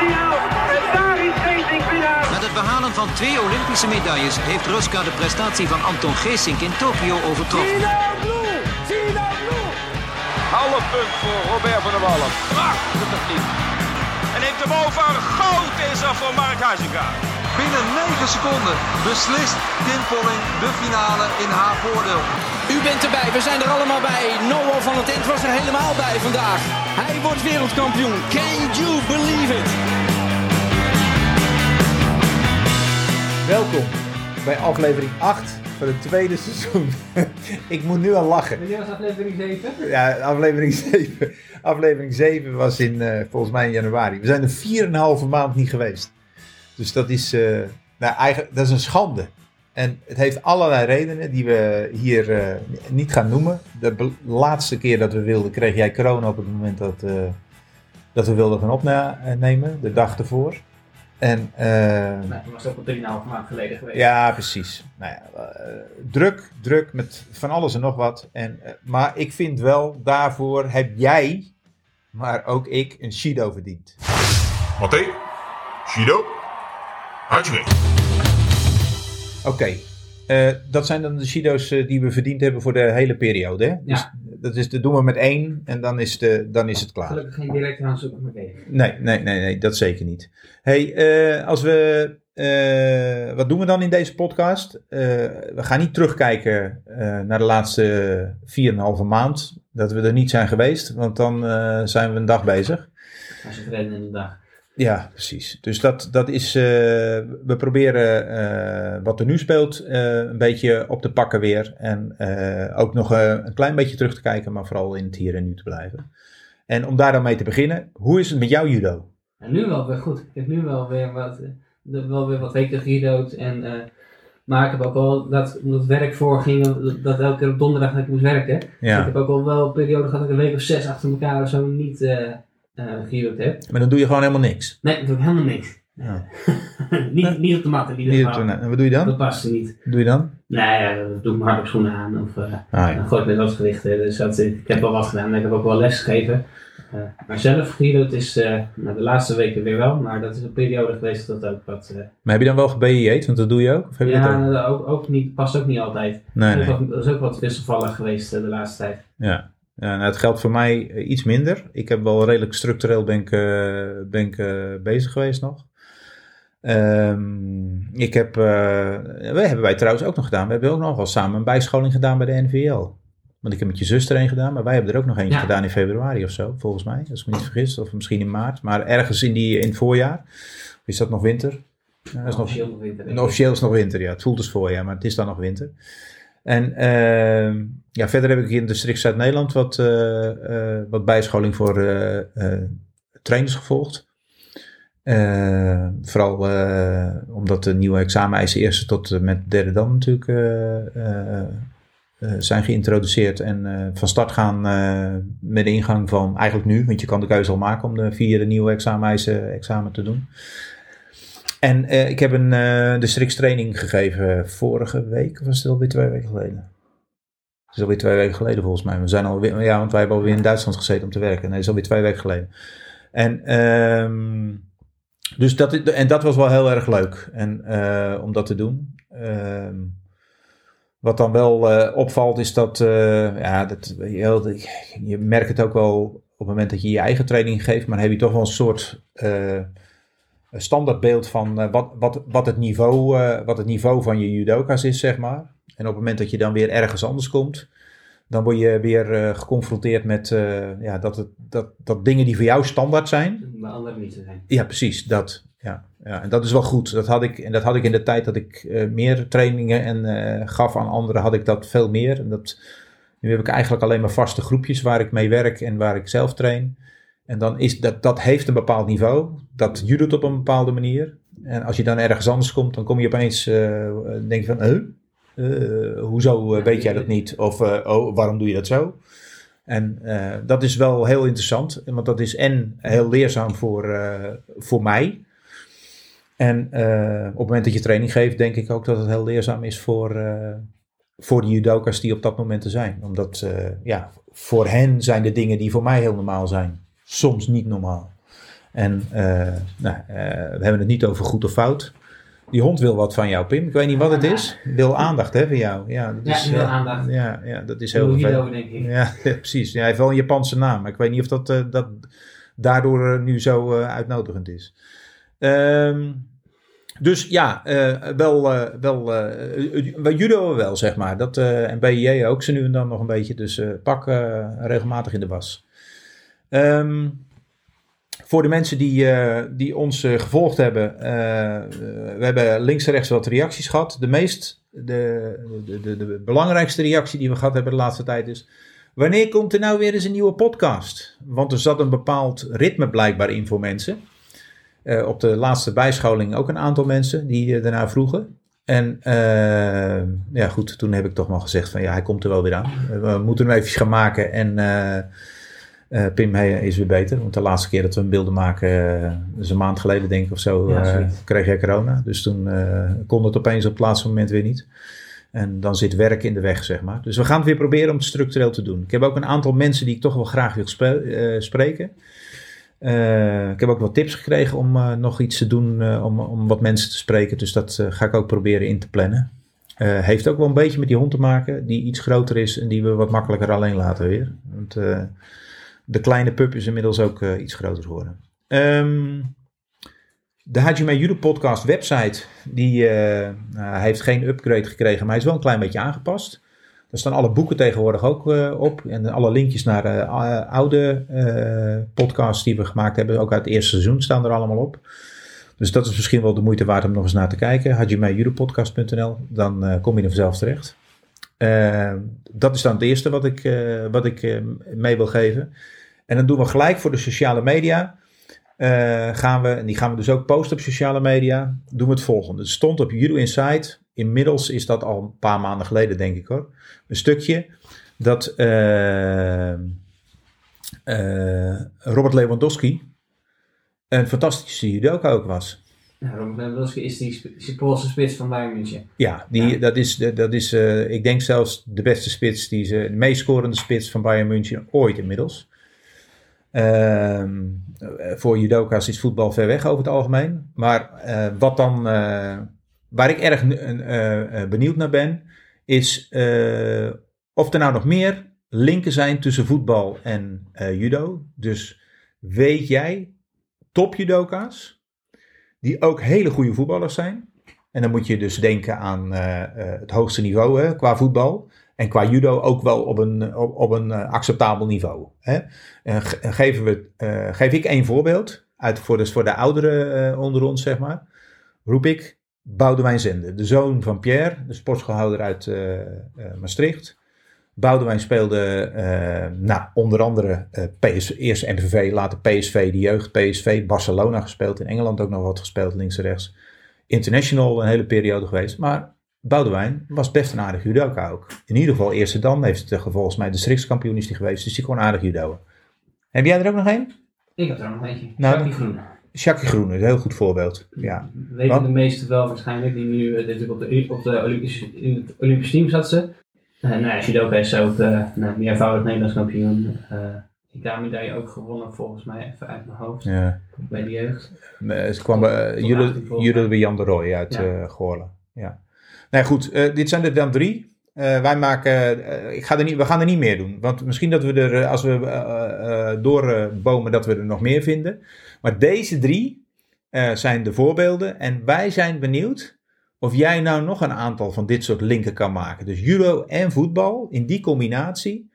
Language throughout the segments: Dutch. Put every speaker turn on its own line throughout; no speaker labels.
En daar is Geesink winnaar.
Met het behalen van twee Olympische medailles heeft Ruska de prestatie van Anton Geesink in Tokio overtroffen.
Half punt voor Robert van der Wallen. Prachtig niet. En neemt hem over. Goud is er voor Mark Huizinga.
Binnen 9 seconden beslist Kim Polling de finale in haar voordeel.
U bent erbij, we zijn er allemaal bij. Noah van het Ent was er helemaal bij vandaag. Hij wordt wereldkampioen. Can you believe it?
Welkom bij aflevering 8 van het tweede seizoen. ik moet nu al lachen.
Dit was aflevering 7.
Ja, aflevering 7. Aflevering 7 was in, eh, volgens mij in januari. We zijn er 4,5 maand niet geweest. Dus dat is, eh, nou, eigenlijk, dat is een schande. En het heeft allerlei redenen die we hier eh, niet gaan noemen. De laatste keer dat we wilden, kreeg jij corona op het moment dat, eh, dat we wilden gaan opnemen. De dag ervoor. En, eh,
Nou, dat was ook al 3,5 maand geleden geweest.
ja, precies. Nou ja, druk, druk met van alles en nog wat. En, maar ik vind wel, daarvoor heb jij, maar ook ik, een Shido verdiend.
Matte, Shido, Hatsune.
Oké, eh, dat zijn dan de Shido's eh, die we verdiend hebben voor de hele periode. Hè? Dus dat, is, dat doen we met één en dan is, de, dan is het klaar.
Gelukkig geen directe aanzoek met even.
Nee, nee, nee, nee, dat zeker niet. hey, eh, als we. wat doen we dan in deze podcast? We gaan niet terugkijken naar de laatste 4,5 maand. Dat we er niet zijn geweest, want dan zijn we een dag bezig.
Als je verreden in de dag.
Ja, precies. Dus dat, dat is. eh, we proberen eh, wat er nu speelt eh, een beetje op te pakken weer. En ook nog een klein beetje terug te kijken, maar vooral in het hier en nu te blijven. En om daar dan mee te beginnen, hoe is het met jouw judo?
En nu wel weer goed. Ik heb nu wel weer wat, wel weer wat weken gejudo'd. En, maar ik heb ook wel dat, omdat werk voorging, dat- dat elke keer op donderdag dat ik moest werken. Ik
Ja,
heb ook al wel een periode gehad dat ik een week of zes achter elkaar of zo niet eh eh gejudo'd heb.
maar dan doe je gewoon helemaal niks.
Nee, dat doe ik helemaal niks.
Ja.
niet, niet op de mat in ieder
Niet
geval.
op de- en wat doe je dan?
Dat past er niet.
Wat doe je dan?
Nee, ja, dat doe ik mijn hardop schoenen aan. Of, eh,
Ah, ja.
Dan gooi ik met wat gewichten. Dus dat, ik heb wel wat gedaan. Ik heb ook wel les gegeven. Eh, maar zelf het is eh, nou, de laatste weken weer wel. Maar dat is een periode geweest dat ook wat... eh,
Maar heb je dan wel gebieid? Want dat doe je ook? Of heb je dat
ja,
ook?
ook, ook niet, past ook niet altijd.
Nee,
Dat is
nee.
ook- Dat is ook wat wisselvallig geweest eh, de laatste tijd.
Ja. Nou, het geldt voor mij eh, iets minder. Ik heb wel redelijk structureel ben ik, eh, ben ik, eh, bezig geweest nog. Ehm, ik heb, eh, we hebben wij trouwens ook nog gedaan. We hebben ook nog wel samen een bijscholing gedaan bij de NVL. Want ik heb met je zuster een gedaan, maar wij hebben er ook nog eentje
Ja.
gedaan in februari of zo, volgens mij. Als ik me niet vergis, of misschien in maart. Maar ergens in, die, in het voorjaar. Is dat nog winter? Ja, dat is nog,
Officieel nog winter.
officieel is nog winter, ja. Het voelt als voorjaar, maar het is dan nog winter. En ehm, ja, verder heb ik in de Strikt Zuid-Nederland wat, wat bijscholing voor eh, trainers gevolgd. Vooral omdat de nieuwe exameneisen eerste tot met derde dan natuurlijk zijn geïntroduceerd. En van start gaan met de ingang van eigenlijk nu, want je kan de keuze al maken om de vierde nieuwe exameneisen examen te doen. En eh, ik heb een eh de Strix training gegeven vorige week, of was het alweer twee weken geleden? Het is alweer twee weken geleden volgens mij. We zijn alweer, ja, want wij hebben alweer in Duitsland gezeten om te werken. Nee, dat is alweer twee weken geleden. En, ehm, dus dat, en dat was wel heel erg leuk en, eh, om dat te doen. Ehm, wat dan wel opvalt is dat, ja, dat je, je merkt het ook wel op het moment dat je je eigen training geeft, maar heb je toch wel een soort standaardbeeld van eh, wat, wat, wat, het niveau, eh, wat het niveau van je judoka's is, zeg maar. En op het moment dat je dan weer ergens anders komt, dan word je weer eh, geconfronteerd met eh, ja, dat, het, dat, dat dingen die voor jou standaard zijn,
bij anderen niet zijn.
ja, precies, dat. Ja, ja, en dat is wel goed. Dat had ik, en dat had ik in de tijd dat ik eh, meer trainingen en eh, gaf aan anderen, had ik dat veel meer. En dat, nu heb ik eigenlijk alleen maar vaste groepjes waar ik mee werk en waar ik zelf train. En dan is dat, dat heeft een bepaald niveau. Dat judot op een bepaalde manier. En als je dan ergens anders komt, dan kom je opeens, eh denk je van, huh? Eh, hoezo eh, weet jij dat niet? Of oh, waarom doe je dat zo? En dat is wel heel interessant, want dat is en heel leerzaam voor, voor mij. En op het moment dat je training geeft, denk ik ook dat het heel leerzaam is voor, voor de judoka's die op dat moment er zijn. Omdat, ja, voor hen zijn de dingen die voor mij heel normaal zijn, soms niet normaal. En eh, nou, eh, we hebben het niet over goed of fout. Die hond wil wat van jou, Pim. Ik weet niet wat het is. Wil aandacht hè, van jou. Ja, dat is,
wil
eh,
aandacht.
Ja, ja, dat is heel vervelend.
denk ik.
Ja, precies. Ja, hij heeft wel een Japanse naam. Maar ik weet niet of dat, dat daardoor nu zo uitnodigend is. Ehm, dus ja, wel, wel bij judo wel, zeg maar. Dat, en bij JJ ook ze nu en dan nog een beetje. Dus pak regelmatig in de was. Ehm, voor de mensen die, eh, die ons eh, gevolgd hebben, eh, we hebben links en rechts wat reacties gehad. De meest, de, de, de, belangrijkste reactie die we gehad hebben de laatste tijd is... Wanneer komt er nou weer eens een nieuwe podcast? Want er zat een bepaald ritme blijkbaar in voor mensen. Op de laatste bijscholing ook een aantal mensen die daarna vroegen. En ja, goed, toen heb ik toch maar gezegd van ja, hij komt er wel weer aan. We moeten hem even gaan maken en eh, Pim hij is weer beter. Want de laatste keer dat we hem beelden maken, eh, is een maand geleden denk ik of zo,
Ja,
eh, kreeg jij corona. Dus toen kon het opeens op het laatste moment weer niet. En dan zit werk in de weg, zeg maar. Dus we gaan het weer proberen om het structureel te doen. Ik heb ook een aantal mensen die ik toch wel graag wil spe- spreken. Ik heb ook wat tips gekregen om nog iets te doen om, om wat mensen te spreken. Dus dat ga ik ook proberen in te plannen. Eh, heeft ook wel een beetje met die hond te maken, die iets groter is en die we wat makkelijker alleen laten weer. Want de kleine pup is inmiddels ook eh, iets groter geworden. Ehm, de Hajime Judo podcast website, die eh, nou, heeft geen upgrade gekregen, maar hij is wel een klein beetje aangepast. Er staan alle boeken tegenwoordig ook eh, op. En alle linkjes naar oude podcasts die we gemaakt hebben, ook uit het eerste seizoen, staan er allemaal op. Dus dat is misschien wel de moeite waard om nog eens naar te kijken. hajimejudopodcast.nl, dan eh, kom je er vanzelf terecht. Eh, dat is dan het eerste wat ik, eh, wat ik eh, mee wil geven. En dan doen we gelijk voor de sociale media. eh, gaan we, en die gaan we dus ook posten op sociale media, doen we het volgende. Het stond op Judo Insight. Inmiddels is dat al een paar maanden geleden, denk ik hoor. Een stukje dat eh, eh, Robert Lewandowski een fantastische judoka ook was.
Lewandowski is die, Poolse spits van Bayern München.
Ja, die,
Ja.
dat is, dat is eh, ik denk zelfs de beste spits, die ze, de meest scorende spits van Bayern München ooit inmiddels. Ehm, eh, voor judoka's is voetbal ver weg over het algemeen. Maar eh, wat dan, waar ik erg benieuwd naar ben, is of er nou nog meer linken zijn tussen voetbal en judo. Dus weet jij top judoka's die ook hele goede voetballers zijn? En dan moet je dus denken aan eh, eh, het hoogste niveau hè, qua voetbal. En qua judo ook wel op een, op, een eh, acceptabel niveau. Hè. En ge- en geven we, geef ik één voorbeeld. Uit voor, dus voor de ouderen onder ons, zeg maar. Roep ik Boudewijn Zende. De zoon van Pierre, de sportschoolhouder uit Maastricht. Boudewijn speelde eh, nou, onder andere eh, PS, eerst NVV, later PSV, de jeugd PSV. Barcelona gespeeld. In Engeland ook nog wat gespeeld, links en rechts international een hele periode geweest. Maar Boudewijn was best een aardig judoka ook. In ieder geval eerste dan heeft het volgens mij de districtskampioen is die geweest. Dus die kon aardig judoën. Heb jij er ook nog één?
Ik heb er nog eentje.
Nou,
Jackie Groen.
Jacques Groen is een heel goed voorbeeld. Ja.
Weten de meesten wel waarschijnlijk, die nu eh, op de, op de Olympische, in het Olympisch team zat ze. Uh, nou ja, judoka is ook uh, nou, meervoudig Nederlands kampioen. Uh, IK-medaille ook gewonnen volgens mij, even uit mijn hoofd,
ja.
bij de jeugd.
Eh, Ze kwam bij
Tot
jullie
18 volgens
jullie
mij.
bij Jan de Rooij uit
Ja.
eh Goorlen. Ja. Nou goed, eh, dit zijn er dan drie. Eh, wij maken, eh, ik ga er niet, we gaan er niet meer doen. Want misschien dat we er, eh, als we eh, eh, doorbomen, dat we er nog meer vinden. Maar deze drie eh, zijn de voorbeelden. En wij zijn benieuwd of jij nou nog een aantal van dit soort linken kan maken. Dus judo en voetbal in die combinatie.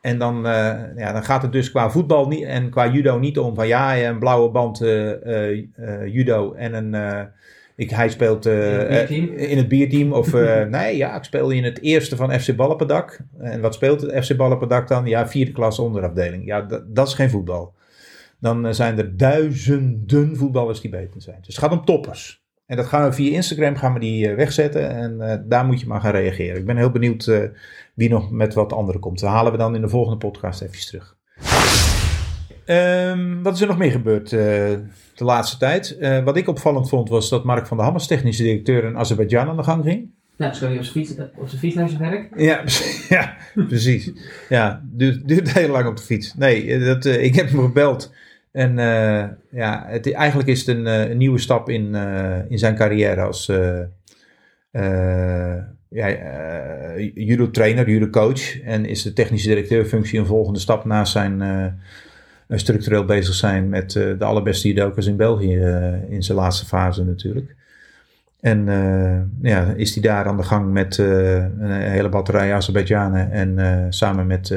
En dan, eh, ja, dan gaat het dus qua voetbal niet, en qua judo niet om van ja, een blauwe band eh, eh, judo en een. ik, hij speelt
In het bierteam?
in het bierteam. Of nee, ja, ik speel in het eerste van FC Ballenpadak. En wat speelt het FC Ballenpadak dan? Ja, vierde klas onderafdeling. Ja, dat, is geen voetbal. Dan zijn er duizenden voetballers die beter zijn. Dus het gaat om toppers. En dat gaan we via Instagram gaan we die eh, wegzetten. En eh, daar moet je maar gaan reageren. Ik ben heel benieuwd eh, wie nog met wat andere komt. Dat halen we dan in de volgende podcast even terug. Ehm, wat is er nog meer gebeurd de laatste tijd? Wat ik opvallend vond was dat Mark van der Hammers, technische directeur in Azerbeidzjan, aan de gang ging.
Nou, hij op zijn fiets, op zijn fiets naar zijn werk.
Ja, ja precies. Ja, duurt, duurt heel lang op de fiets. Nee, dat, ik heb hem gebeld. En eh, ja, het, eigenlijk is het een, eh, nieuwe stap in, eh, in zijn carrière als ja, judo-trainer, judo-coach. En is de technische directeurfunctie een volgende stap naast zijn structureel bezig zijn met de allerbeste judokas in België in zijn laatste fase natuurlijk. En ja, is hij daar aan de gang met een hele batterij Azerbeidzjanen en samen met,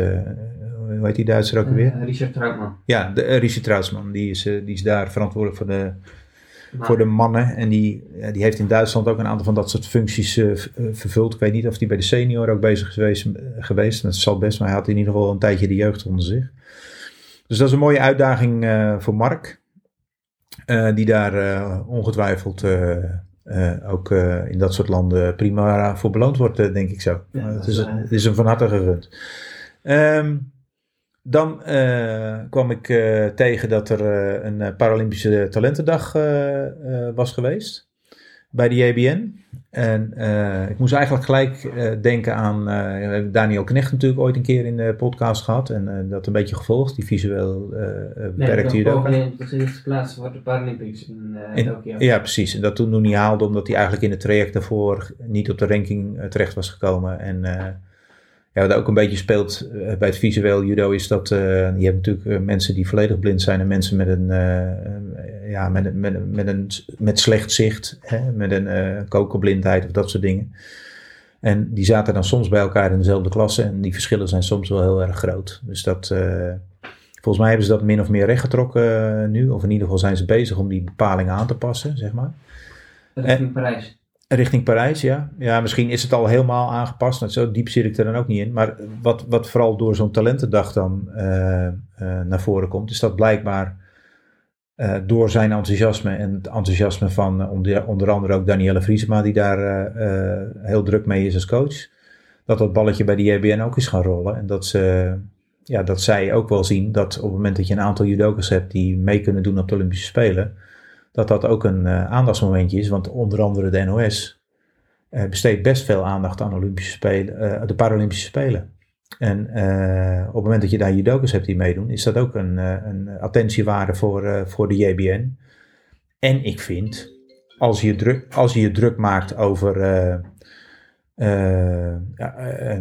hoe heet die Duitser ook alweer?
Eh, Richard Troutman.
Ja, de, uh, Richard Troutsman, die is, eh, die is daar verantwoordelijk voor de, voor de mannen. En die, die heeft in Duitsland ook een aantal van dat soort functies eh, eh, vervuld. Ik weet niet of hij bij de senior ook bezig is geweest, eh, geweest. Dat zal best, maar hij had in ieder geval een tijdje de jeugd onder zich. Dus dat is een mooie uitdaging eh, voor Mark. eh, die daar eh, ongetwijfeld eh, eh, ook eh, in dat soort landen prima voor beloond wordt, eh, denk ik zo.
Ja,
het,
is
het is een van harte gegund. Ehm, dan eh, kwam ik eh, tegen dat er eh, een Paralympische Talentendag was geweest bij de JBN. En ik moest eigenlijk gelijk denken aan we hebben Daniel Knecht natuurlijk ooit een keer in de podcast gehad en dat een beetje gevolgd, die visueel
Nee,
beperkt
dat
judo.
poging om zich te plaatsen voor de Paralympics in
In-
Tokio.
Ja, precies. En dat toen nog niet haalde, omdat hij eigenlijk in het traject daarvoor niet op de ranking terecht was gekomen. En ja, wat ook een beetje speelt eh, bij het visueel judo is dat eh, je hebt natuurlijk eh, mensen die volledig blind zijn en mensen met een, ja, met, met, met, een, met slecht zicht, hè, met een eh kokerblindheid of dat soort dingen. En die zaten dan soms bij elkaar in dezelfde klasse en die verschillen zijn soms wel heel erg groot. Dus dat, volgens mij hebben ze dat min of meer rechtgetrokken nu. Of in ieder geval zijn ze bezig om die bepalingen aan te passen, zeg maar.
Richting Parijs.
Richting Parijs, ja. Ja, misschien is het al helemaal aangepast. Nou, zo diep zit ik er dan ook niet in. Maar wat, wat vooral door zo'n talentendag dan eh, eh, naar voren komt, is dat blijkbaar eh, door zijn enthousiasme en het enthousiasme van onder, onder andere ook Danielle Vriesema, die daar heel druk mee is als coach, dat dat balletje bij de JBN ook is gaan rollen. En dat, ze, ja, dat zij ook wel zien dat op het moment dat je een aantal judokas hebt die mee kunnen doen op de Olympische Spelen, dat dat ook een eh, aandachtsmomentje is. Want onder andere de NOS eh, besteedt best veel aandacht aan Olympische Spelen, eh, de Paralympische Spelen. En op het moment dat je daar judokas hebt die meedoen, is dat ook een, een attentiewaarde voor, voor de JBN. En ik vind, als je druk, als je, je druk maakt over,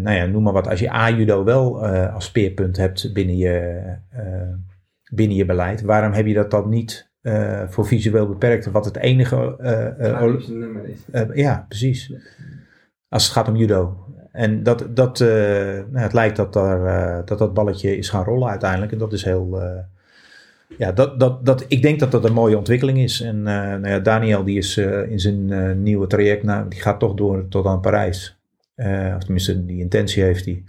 nou ja, noem maar wat, als je A-judo wel als speerpunt hebt binnen je, binnen je beleid, waarom heb je dat dan niet eh, voor visueel beperkten, wat het enige
Het Olympische nummer is.
ja, precies. Als het gaat om judo. En dat, dat, nou, het lijkt dat, daar, dat dat balletje is gaan rollen uiteindelijk. En dat is heel. ja, dat, dat, dat, ik denk dat dat een mooie ontwikkeling is. En nou ja, Daniel die is in zijn nieuwe traject, nou, die gaat toch door tot aan Parijs. Of tenminste, die intentie heeft hij.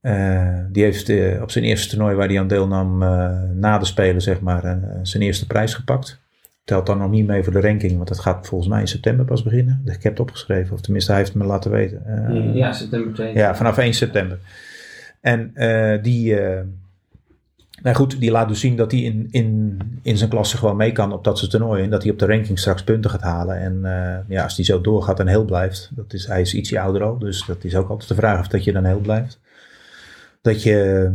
Eh, die heeft eh, op zijn eerste toernooi waar hij aan deelnam eh, na de Spelen, zeg maar, zijn eerste prijs gepakt. Telt dan nog niet mee voor de ranking, want dat gaat volgens mij in september pas beginnen. Ik heb het opgeschreven, of tenminste, hij heeft me laten weten. Eh,
ja, september 2.
ja, vanaf 1 september. En die, nou goed, die laat dus zien dat hij in, in, in zijn klasse gewoon mee kan op dat soort toernooien. En dat hij op de ranking straks punten gaat halen. En ja, als hij zo doorgaat en heel blijft, dat is, hij is ietsje ouder al, dus dat is ook altijd de vraag of dat je dan heel blijft. Dat je,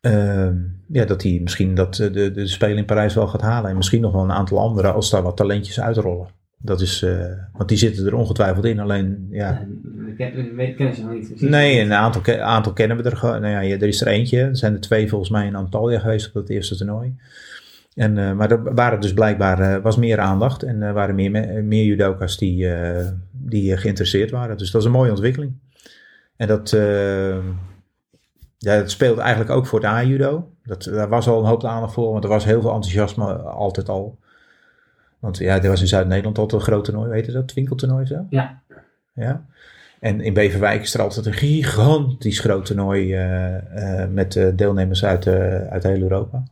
eh, ja, dat hij misschien dat, eh, de, de Spelen in Parijs wel gaat halen. En misschien nog wel een aantal andere als daar wat talentjes uitrollen. Dat is, eh, want die zitten er ongetwijfeld in. Alleen, ja,
We ken- kennen ze nog niet precies.
Nee, een aantal, aantal kennen we er gewoon. Nou ja, er is er eentje. Er zijn er twee volgens mij in Antalya geweest op dat eerste toernooi. En, eh, maar er waren dus blijkbaar was meer aandacht en er waren meer, me- meer judoka's die, die geïnteresseerd waren. Dus dat is een mooie ontwikkeling. En dat, ja, dat speelt eigenlijk ook voor het A-judo. Dat, daar was al een hoop aandacht voor, want er was heel veel enthousiasme altijd al. Want ja, er was in Zuid-Nederland altijd een groot toernooi, weet je dat? Winkeltoernooi of zo?
Ja.
Ja. En in Beverwijk is er altijd een gigantisch groot toernooi eh, eh, met eh, deelnemers uit, uit heel Europa.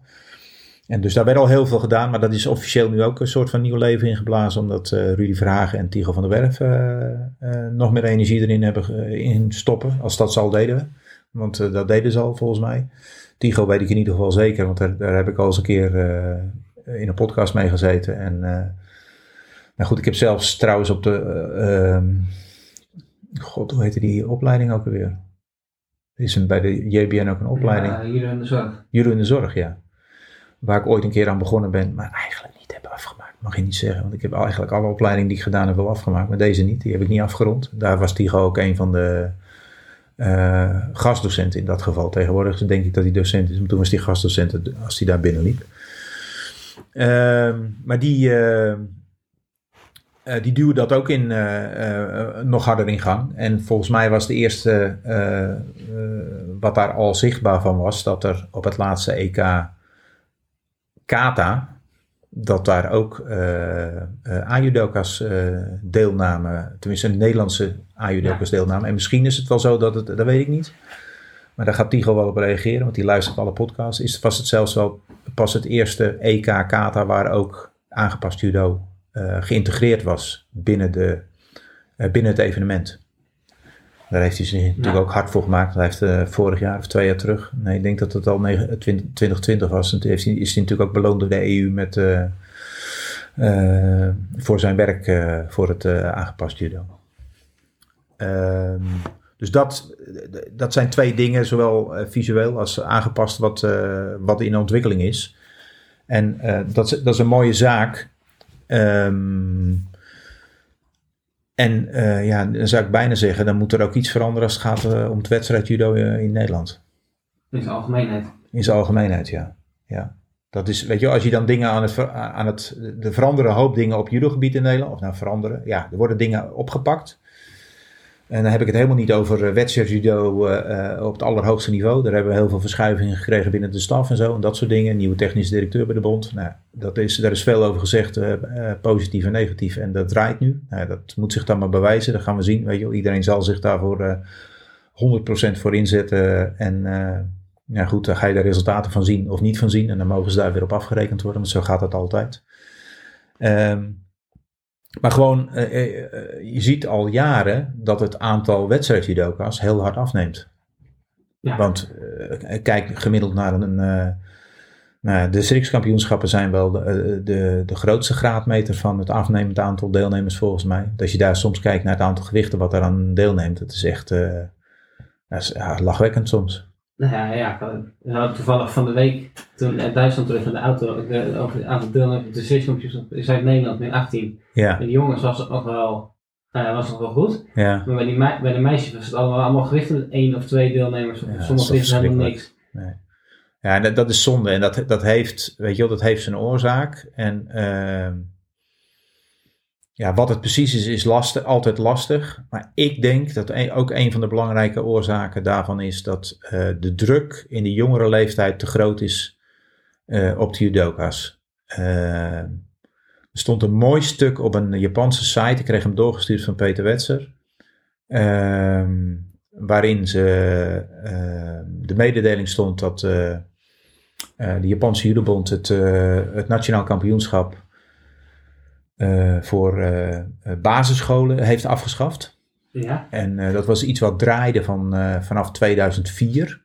En dus daar werd al heel veel gedaan, maar dat is officieel nu ook een soort van nieuw leven ingeblazen, omdat Rudy Verhagen en Tigo van der Werf nog meer energie erin hebben in stoppen, als dat ze al deden. Want eh, dat deden ze al volgens mij. Tigo weet ik in ieder geval zeker, want daar, daar heb ik al eens een keer eh, in een podcast mee gezeten. En eh, nou goed, ik heb zelfs trouwens op de. eh, ehm, God, hoe heette die opleiding ook alweer? Er is een, bij de JBN ook een opleiding.
Ja, hier in de zorg.
Judo in de zorg, ja. waar ik ooit een keer aan begonnen ben, maar eigenlijk niet heb afgemaakt. Mag je niet zeggen, want ik heb eigenlijk alle opleidingen die ik gedaan heb wel afgemaakt, maar deze niet. Die heb ik niet afgerond. Daar was Tigo ook een van de eh, gastdocenten in dat geval. Tegenwoordig denk ik dat hij docent is, maar toen was hij gastdocent als hij daar binnenliep. Ehm, maar die, eh, eh, die duwde dat ook in, nog harder in gang. En volgens mij was de eerste wat daar al zichtbaar van was, dat er op het laatste EK Kata, dat daar ook uh, uh, Ajudokas deelnamen, tenminste Nederlandse Ajudokas ja. deelnamen. En misschien is het wel zo dat het, dat weet ik niet. Maar daar gaat Tigo wel op reageren, want die luistert alle podcasts. Is, was het zelfs wel pas het eerste EK Kata waar ook aangepast judo uh, geïntegreerd was binnen, de, binnen het evenement. Daar heeft hij zich natuurlijk ook hard voor gemaakt. Hij heeft uh, vorig jaar of twee jaar terug, nee, ik denk dat het al 2020 was. En toen heeft hij, is hij natuurlijk ook beloond door de EU met, uh, uh, voor zijn werk voor het aangepast judo. Ehm, dus dat, dat zijn twee dingen, zowel visueel als aangepast, wat, wat in ontwikkeling is. En dat, dat is een mooie zaak. Um, en uh, ja, dan zou ik bijna zeggen, dan moet er ook iets veranderen als het gaat uh, om het wedstrijd judo uh, in Nederland.
In zijn algemeenheid.
In zijn algemeenheid, ja. ja. Dat is, weet je, als je dan dingen aan het, aan het, er veranderen hoop dingen op judogebied in Nederland, of nou veranderen, ja, er worden dingen opgepakt. En dan heb ik het helemaal niet over wedstrijdjudo uh, op het allerhoogste niveau. Daar hebben we heel veel verschuivingen gekregen binnen de staf en zo. En dat soort dingen. Nieuwe technische directeur bij de bond. Nou, dat is, daar is veel over gezegd, uh, positief en negatief. En dat draait nu. Nou, dat moet zich dan maar bewijzen. Dat gaan we zien. Weet je, iedereen zal zich daarvoor 100% voor inzetten. En goed, dan ga je de resultaten van zien of niet van zien. En dan mogen ze daar weer op afgerekend worden. Want zo gaat dat altijd. Um, maar gewoon, uh, uh, je ziet al jaren dat het aantal wedstrijdjudoka's heel hard afneemt. Ja. Want kijk gemiddeld naar een. nou, de strikskampioenschappen zijn wel de, de, de grootste graadmeter van het afnemend aantal deelnemers volgens mij. Als je daar soms kijkt naar het aantal gewichten wat eraan deelneemt, dat is echt dat is, ja, lachwekkend soms.
Nou ja, ja, ik had toevallig van de week, toen uit Duitsland terug in de auto, over het aantal deelnemers op de strikskampioenschap, is uit Nederland min 18.
Ja.
En de jongens was het nog wel, uh, was nog wel goed.
Ja.
Maar bij, die bij de meisjes was het allemaal, allemaal gewichten met één of twee deelnemers. Of ja, sommige gewichten helemaal niks.
Nee. Ja, dat, dat is zonde. En dat, dat heeft, weet je wel, dat heeft zijn oorzaak. En uh, ja, wat het precies is, is lastig, altijd lastig. Maar ik denk dat ook een van de belangrijke oorzaken daarvan is dat uh, de druk in de jongere leeftijd te groot is uh, op de judoka's. Uh, er stond een mooi stuk op een Japanse site. Ik kreeg hem doorgestuurd van Peter Wetser. Ehm, waarin ze, de mededeling stond dat de Japanse judobond het, het nationaal kampioenschap voor basisscholen heeft afgeschaft.
Ja.
En dat was iets wat draaide van, vanaf 2004.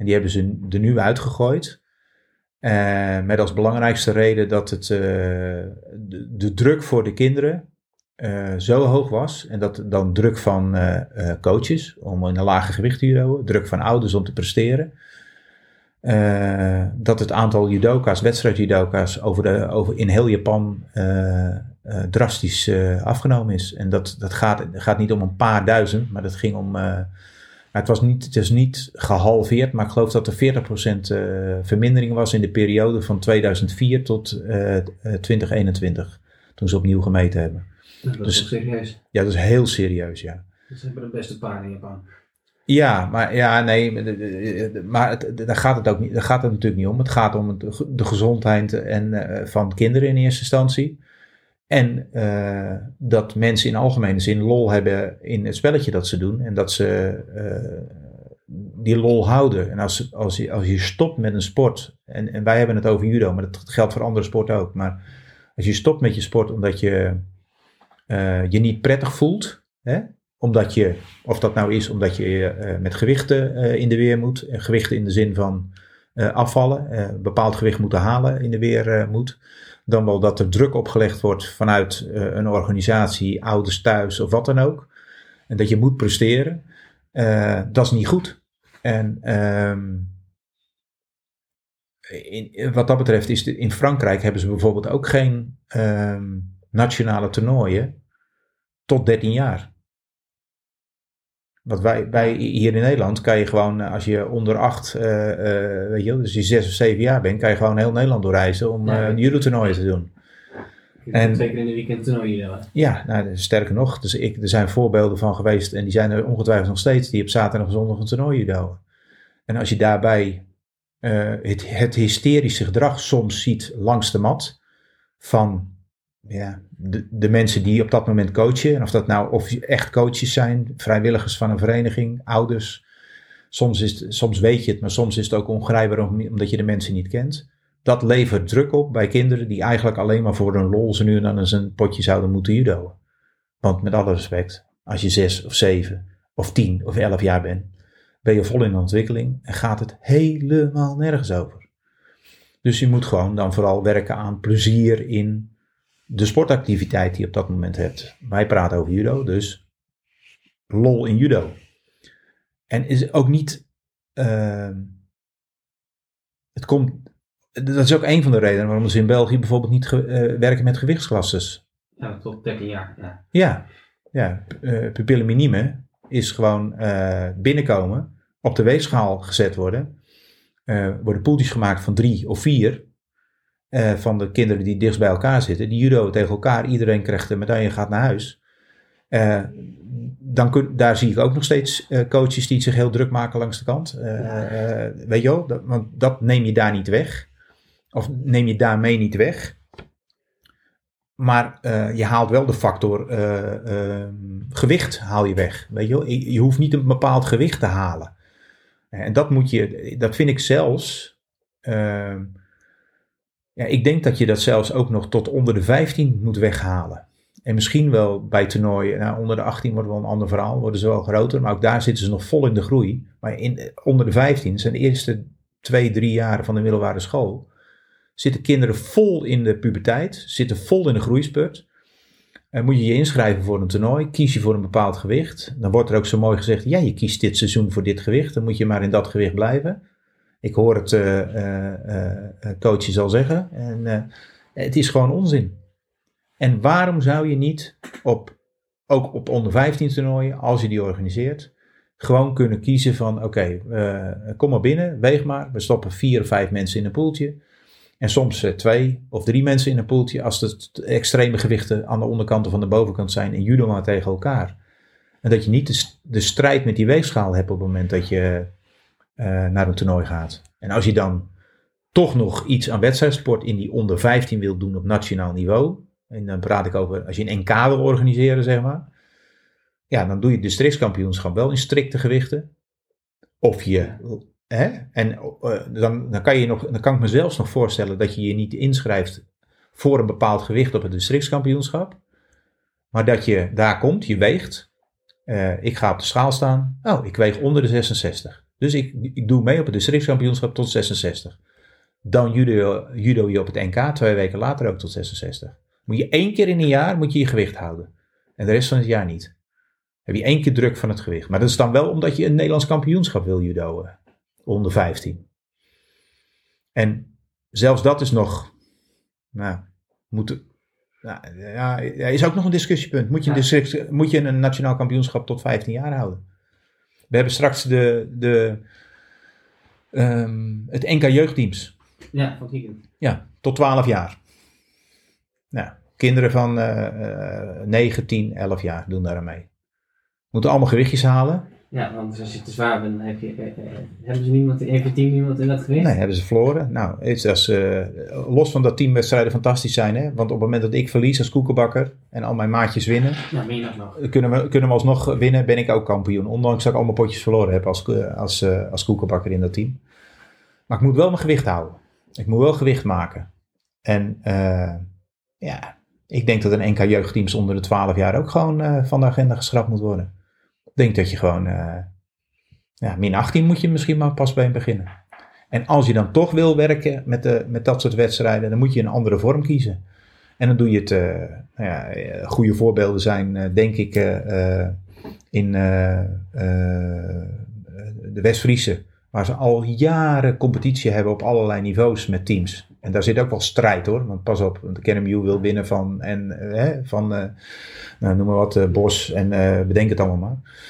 En die hebben ze er nu uitgegooid. Uh, met als belangrijkste reden dat het, uh, de, de, druk voor de kinderen uh, zo hoog was. En dat dan druk van coaches om in een lage gewicht te judoën, druk van ouders om te presteren. Dat het aantal judoka's, wedstrijdjudoka's, over de, over in heel Japan drastisch afgenomen is. En dat, dat gaat, gaat niet om een paar duizend, maar dat ging om maar het, was niet, het is niet gehalveerd, maar ik geloof dat er 40% uh, vermindering was in de periode van 2004 tot uh, 2021. Toen ze opnieuw gemeten hebben.
Dat is dus, serieus.
Ja, dat is heel serieus, ja.
Ze hebben de beste paar in Japan.
Ja, maar ja, nee, maar daar gaat het ook niet, daar gaat het natuurlijk niet om. Het gaat om de gezondheid en, uh, van kinderen in eerste instantie. En uh, dat mensen in algemene zin lol hebben in het spelletje dat ze doen. En dat ze uh, die lol houden. En als, als, je, als je stopt met een sport. En, en wij hebben het over judo, maar dat geldt voor andere sporten ook. Maar als je stopt met je sport omdat je je niet prettig voelt. Hè? Omdat je, of dat nou is omdat je met gewichten in de weer moet. gewichten in de zin van afvallen. bepaald gewicht moeten halen in de weer moet dan wel dat er druk opgelegd wordt vanuit een organisatie, ouders thuis of wat dan ook. En dat je moet presteren. Dat is niet goed. En um, in, wat dat betreft is in Frankrijk hebben ze bijvoorbeeld ook geen ehm, nationale toernooien tot 13 jaar. Want wij, wij hier in Nederland kan je gewoon, eh, als je onder 8, weet je, dus je 6 of 7 jaar bent, kan je gewoon heel Nederland doorreizen om
Ja.
eh judo-toernooien te doen. En-
Twee keer in de weekend toernooi judo.
Ja, nou, sterker nog, dus ik, er zijn voorbeelden van geweest en die zijn er ongetwijfeld nog steeds, die op zaterdag en zondag een toernooi judoën. En als je daarbij eh, het, het hysterische gedrag soms ziet langs de mat van ja, de, de mensen die op dat moment coachen, en of dat nou of echt coaches zijn, vrijwilligers van een vereniging, ouders, soms, is soms weet je het, maar soms is het ook ongrijpbaar om- omdat je de mensen niet kent. Dat levert druk op bij kinderen die eigenlijk alleen maar voor hun lol ze nu en dan eens een potje zouden moeten judoën. Want met alle respect, als je zes of zeven of tien of elf jaar bent, ben je vol in ontwikkeling en gaat het helemaal nergens over. Dus je moet gewoon dan vooral werken aan plezier in de sportactiviteit die je op dat moment hebt. Wij praten over judo, dus lol in judo. En is ook niet. ehm, het komt. Dat is ook een van de redenen waarom ze in België bijvoorbeeld niet ge- eh, werken met gewichtsklasses.
Ja, tot 13 jaar. Ja.
Ja, ja eh pupille minime is gewoon eh, binnenkomen, op de weegschaal gezet worden. Worden poeltjes gemaakt van drie of vier eh, van de kinderen die dichtst bij elkaar zitten. Die judo tegen elkaar, iedereen krijgt een medaille en gaat naar huis. Eh, dan kun, daar zie ik ook nog steeds eh, coaches die zich heel druk maken langs de kant. Weet je wel, dat, want dat neem je daar niet weg. Of neem je daarmee niet weg. Maar je haalt wel de factor gewicht haal je weg. Weet je, wel? je, je hoeft niet een bepaald gewicht te halen. En dat moet je, dat vind ik zelfs. Ja, ik denk dat je dat zelfs ook nog tot onder de 15 moet weghalen. En misschien wel bij toernooien, nou, onder de 18 wordt wel een ander verhaal, worden ze wel groter, maar ook daar zitten ze nog vol in de groei. Maar in, onder de 15 zijn de eerste twee, drie jaren van de middelbare school zitten kinderen vol in de puberteit, zitten vol in de groeispurt. En moet je je inschrijven voor een toernooi, kies je voor een bepaald gewicht. Dan wordt er ook zo mooi gezegd, ja, je kiest dit seizoen voor dit gewicht, dan moet je maar in dat gewicht blijven. Ik hoor het eh eh, eh, coaches al zeggen. En het is gewoon onzin. En waarom zou je niet op, ook op onder 15 toernooien, als je die organiseert, gewoon kunnen kiezen van oké, kom maar binnen, weeg maar. We stoppen vier of vijf mensen in een poeltje. En soms twee of drie mensen in een poeltje als de extreme gewichten aan de onderkant of aan de bovenkant zijn en judo maar tegen elkaar. En dat je niet de, de strijd met die weegschaal hebt op het moment dat je naar een toernooi gaat. En als je dan toch nog iets aan wedstrijdsport in die onder 15 wil doen op nationaal niveau. En dan praat ik over als je een NK wil organiseren, zeg maar. Ja, dan doe je het districtskampioenschap wel in strikte gewichten. Of je. Hè? En eh, dan, dan, kan je nog, dan kan ik me zelfs nog voorstellen dat je je niet inschrijft voor een bepaald gewicht op het districtskampioenschap. Maar dat je daar komt, je weegt. Eh, ik ga op de schaal staan. Oh, ik weeg onder de 66. Dus ik, ik doe mee op het districtskampioenschap tot 66. Dan judo, judo je op het NK, twee weken later ook tot 66. Moet je één keer in een jaar moet je je gewicht houden. En de rest van het jaar niet. Heb je één keer druk van het gewicht. Maar dat is dan wel omdat je een Nederlands kampioenschap wil judoën. Onder 15. En zelfs dat is nog. Nou, moet, nou, ja, is ook nog een discussiepunt. Moet je, een district, moet je een nationaal kampioenschap tot 15 jaar houden? We hebben straks de, de, ehm, het NK jeugdteams.
Ja, van weekend.
Ja, tot 12 jaar. Nou, kinderen van eh 9, 10, 11 jaar doen daar aan mee. Moeten allemaal gewichtjes halen.
Ja, want als je te zwaar bent, dan heb je, eh, eh, hebben ze niemand, heeft je team niemand in dat gewicht?
Nee, hebben ze verloren. Nou, is dat, eh, los van dat teamwedstrijden fantastisch zijn. Hè? Want op het moment dat ik verlies als koekenbakker en al mijn maatjes winnen,
Ja, nog
kunnen we, kunnen we alsnog winnen, ben ik ook kampioen. Ondanks dat ik allemaal potjes verloren heb als, als, als koekenbakker in dat team. Maar ik moet wel mijn gewicht houden. Ik moet wel gewicht maken. En ja, ik denk dat een NK jeugdteams onder de 12 jaar ook gewoon van de agenda geschrapt moet worden. Ik denk dat je gewoon, eh, min 18 moet je misschien maar pas bij beginnen. En als je dan toch wil werken met, de, met dat soort wedstrijden, dan moet je een andere vorm kiezen. En dan doe je het, eh, nou ja, eh, goede voorbeelden zijn, denk ik, in de West-Friese Waar ze al jaren competitie hebben op allerlei niveaus met teams. En daar zit ook wel strijd hoor. Want pas op, de KNMU wil winnen van, en, eh, hè, van eh, nou, noem maar wat, eh, Bos en bedenk het allemaal maar.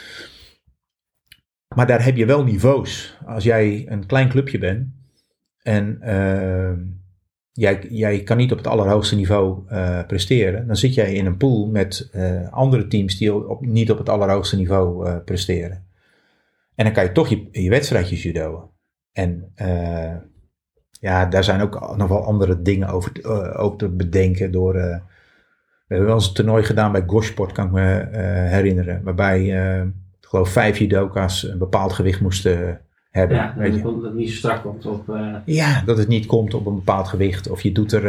Maar daar heb je wel niveaus. Als jij een klein clubje bent en jij, jij kan niet op het allerhoogste niveau presteren, dan zit jij in een pool met andere teams die op, niet op het allerhoogste niveau presteren. En dan kan je toch je, je wedstrijdjes judoën. En ja, daar zijn ook nog wel andere dingen over, te- eh, ook te bedenken door... eh, we hebben wel eens een toernooi gedaan bij Gosport, kan ik me eh, herinneren. Waarbij, ik geloof, vijf judoka's een bepaald gewicht moesten hebben.
Ja,
weet
dan
je.
komt het niet zo strak komt op...
Ja, dat het niet komt op een bepaald gewicht. Of je doet er,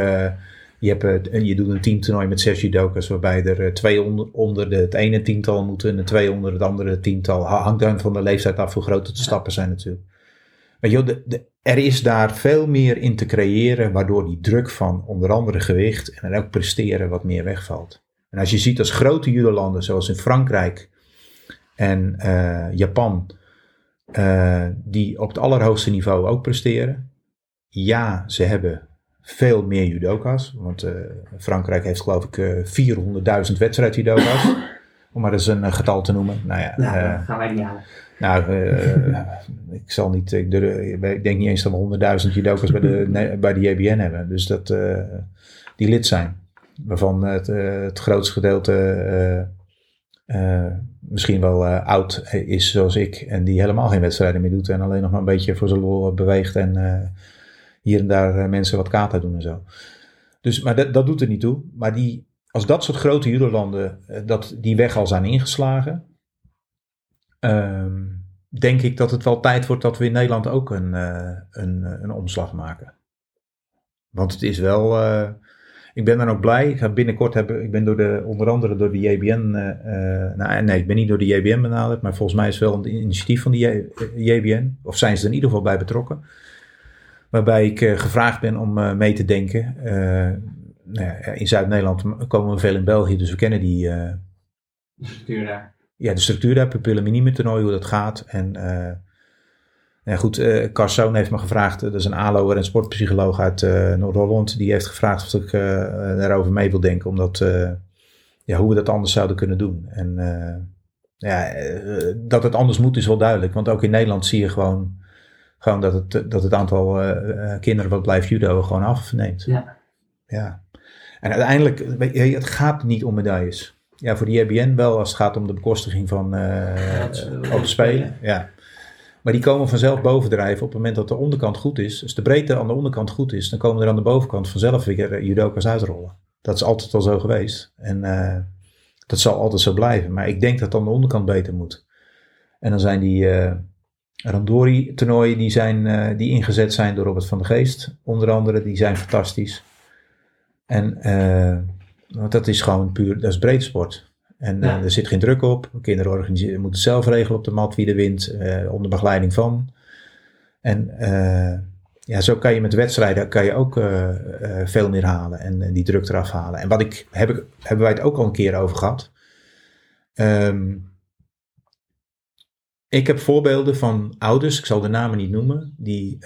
je, hebt, je doet een teamtoernooi met zes judokas, waarbij er twee onder, onder de, het ene tiental moeten en twee onder het andere tiental. Ha- Hangt dan van de leeftijd af hoe groot de stappen zijn natuurlijk. Maar joh, de, de, er is daar veel meer in te creëren, waardoor die druk van onder andere gewicht en ook presteren wat meer wegvalt. En als je ziet als grote judolanden, zoals in Frankrijk en eh, Japan, eh, die op het allerhoogste niveau ook presteren. Ja, ze hebben veel meer judoka's. Want eh, Frankrijk heeft geloof ik eh 400.000 wedstrijd judoka's. Om maar eens een getal te noemen. Nou ja,
nou, dat gaan wij niet halen.
Nou, eh, ik zal niet, ik, ik denk niet eens dat we 100.000 judokas bij de, bij de JBN hebben. Dus dat eh, die lid zijn. Waarvan het, eh, het grootste gedeelte misschien wel oud is zoals ik. En die helemaal geen wedstrijden meer doet. En alleen nog maar een beetje voor zijn lol beweegt. En hier en daar mensen wat kata doen en zo. Dus, maar dat, dat doet er niet toe. Maar die, als dat soort grote judolanden eh, dat die weg al zijn ingeslagen. Ehm, denk ik dat het wel tijd wordt dat we in Nederland ook een, eh, een, eh, een omslag maken. Want het is wel. eh, ik ben dan ook blij. Ik ga binnenkort hebben. Ik ben door de, onder andere door de JBN. eh, nou, nee, ik ben niet door de JBN benaderd. Maar volgens mij is het wel een initiatief van de JBN. Of zijn ze er in ieder geval bij betrokken. Waarbij ik gevraagd ben om mee te denken. Nou ja, in Zuid-Nederland komen we veel in België, dus we kennen die,
De structuur daar.
Ja, de structuur daar, pupillen minime toernooi, hoe dat gaat. En eh, ja, goed, eh Carson heeft me gevraagd, eh, dat is een ALO'er en sportpsycholoog uit Noord-Holland. Die heeft gevraagd of ik daarover mee wil denken, omdat, ja, hoe we dat anders zouden kunnen doen. En ja, dat het anders moet is wel duidelijk, want ook in Nederland zie je gewoon, gewoon dat, het, dat het aantal kinderen wat blijft judo gewoon afneemt.
Ja.
Ja. En uiteindelijk, het gaat niet om medailles. Ja, voor de JBN wel als het gaat om de bekostiging van eh
eh,
op spelen. Ja. Maar die komen vanzelf bovendrijven op het moment dat de onderkant goed is. Als de breedte aan de onderkant goed is, dan komen er aan de bovenkant vanzelf weer eh, judoka's uitrollen. Dat is altijd al zo geweest. En eh, dat zal altijd zo blijven. Maar ik denk dat dan de onderkant beter moet. En dan zijn die eh Randori-toernooien die, zijn, eh, die ingezet zijn door Robert van der Geest, onder andere, die zijn fantastisch. En eh, want dat is gewoon puur, dat is breedsport. En eh, er zit geen druk op. Kinderen organiseren, moeten het zelf regelen op de mat wie er wint, eh, onder begeleiding van. En eh, ja, zo kan je met wedstrijden kan je ook veel meer halen en, die druk eraf halen. En wat ik, heb ik, hebben wij het ook al een keer over gehad. Ehm, ik heb voorbeelden van ouders, ik zal de namen niet noemen, die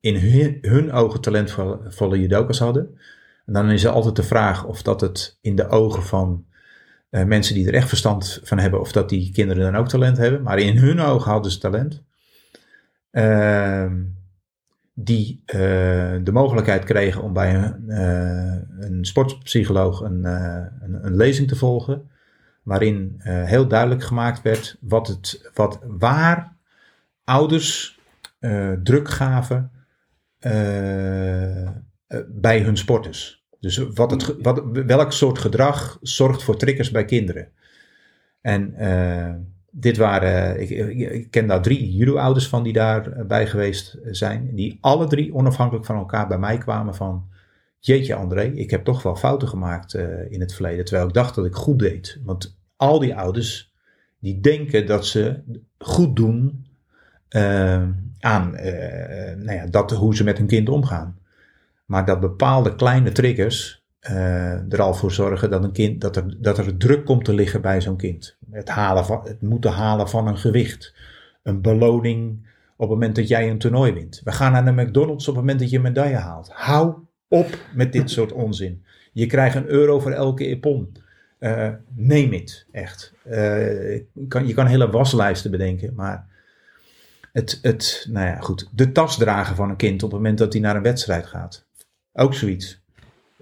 in hun, hun ogen talentvolle judokas hadden. En dan is er altijd de vraag of dat het in de ogen van eh, mensen die er echt verstand van hebben, of dat die kinderen dan ook talent hebben. Maar in hun ogen hadden ze talent. Ehm, die eh, de mogelijkheid kregen om bij een, eh, een sportpsycholoog een, een, een lezing te volgen. Waarin heel duidelijk gemaakt werd wat het, wat, waar ouders druk gaven bij hun sporters. Dus wat het, ge- wat, welk soort gedrag zorgt voor triggers bij kinderen. En eh, dit waren, ik, ik, ken daar drie judo-ouders van die daarbij geweest zijn. Die alle drie onafhankelijk van elkaar bij mij kwamen van... Jeetje André, ik heb toch wel fouten gemaakt eh, in het verleden. Terwijl ik dacht dat ik goed deed. Want al die ouders die denken dat ze goed doen eh, aan eh, nou ja, dat, hoe ze met hun kind omgaan. Maar dat bepaalde kleine triggers eh, er al voor zorgen dat, een kind, dat, er, dat er druk komt te liggen bij zo'n kind. Het, halen van, het moeten halen van een gewicht. Een beloning op het moment dat jij een toernooi wint. We gaan naar de McDonald's op het moment dat je een medaille haalt. Hou op met dit soort onzin. Je krijgt een euro voor elke epon. Eh neem het, echt. Je, kan, je kan hele waslijsten bedenken, maar het, het, nou ja, goed. De tas dragen van een kind op het moment dat hij naar een wedstrijd gaat. Ook zoiets.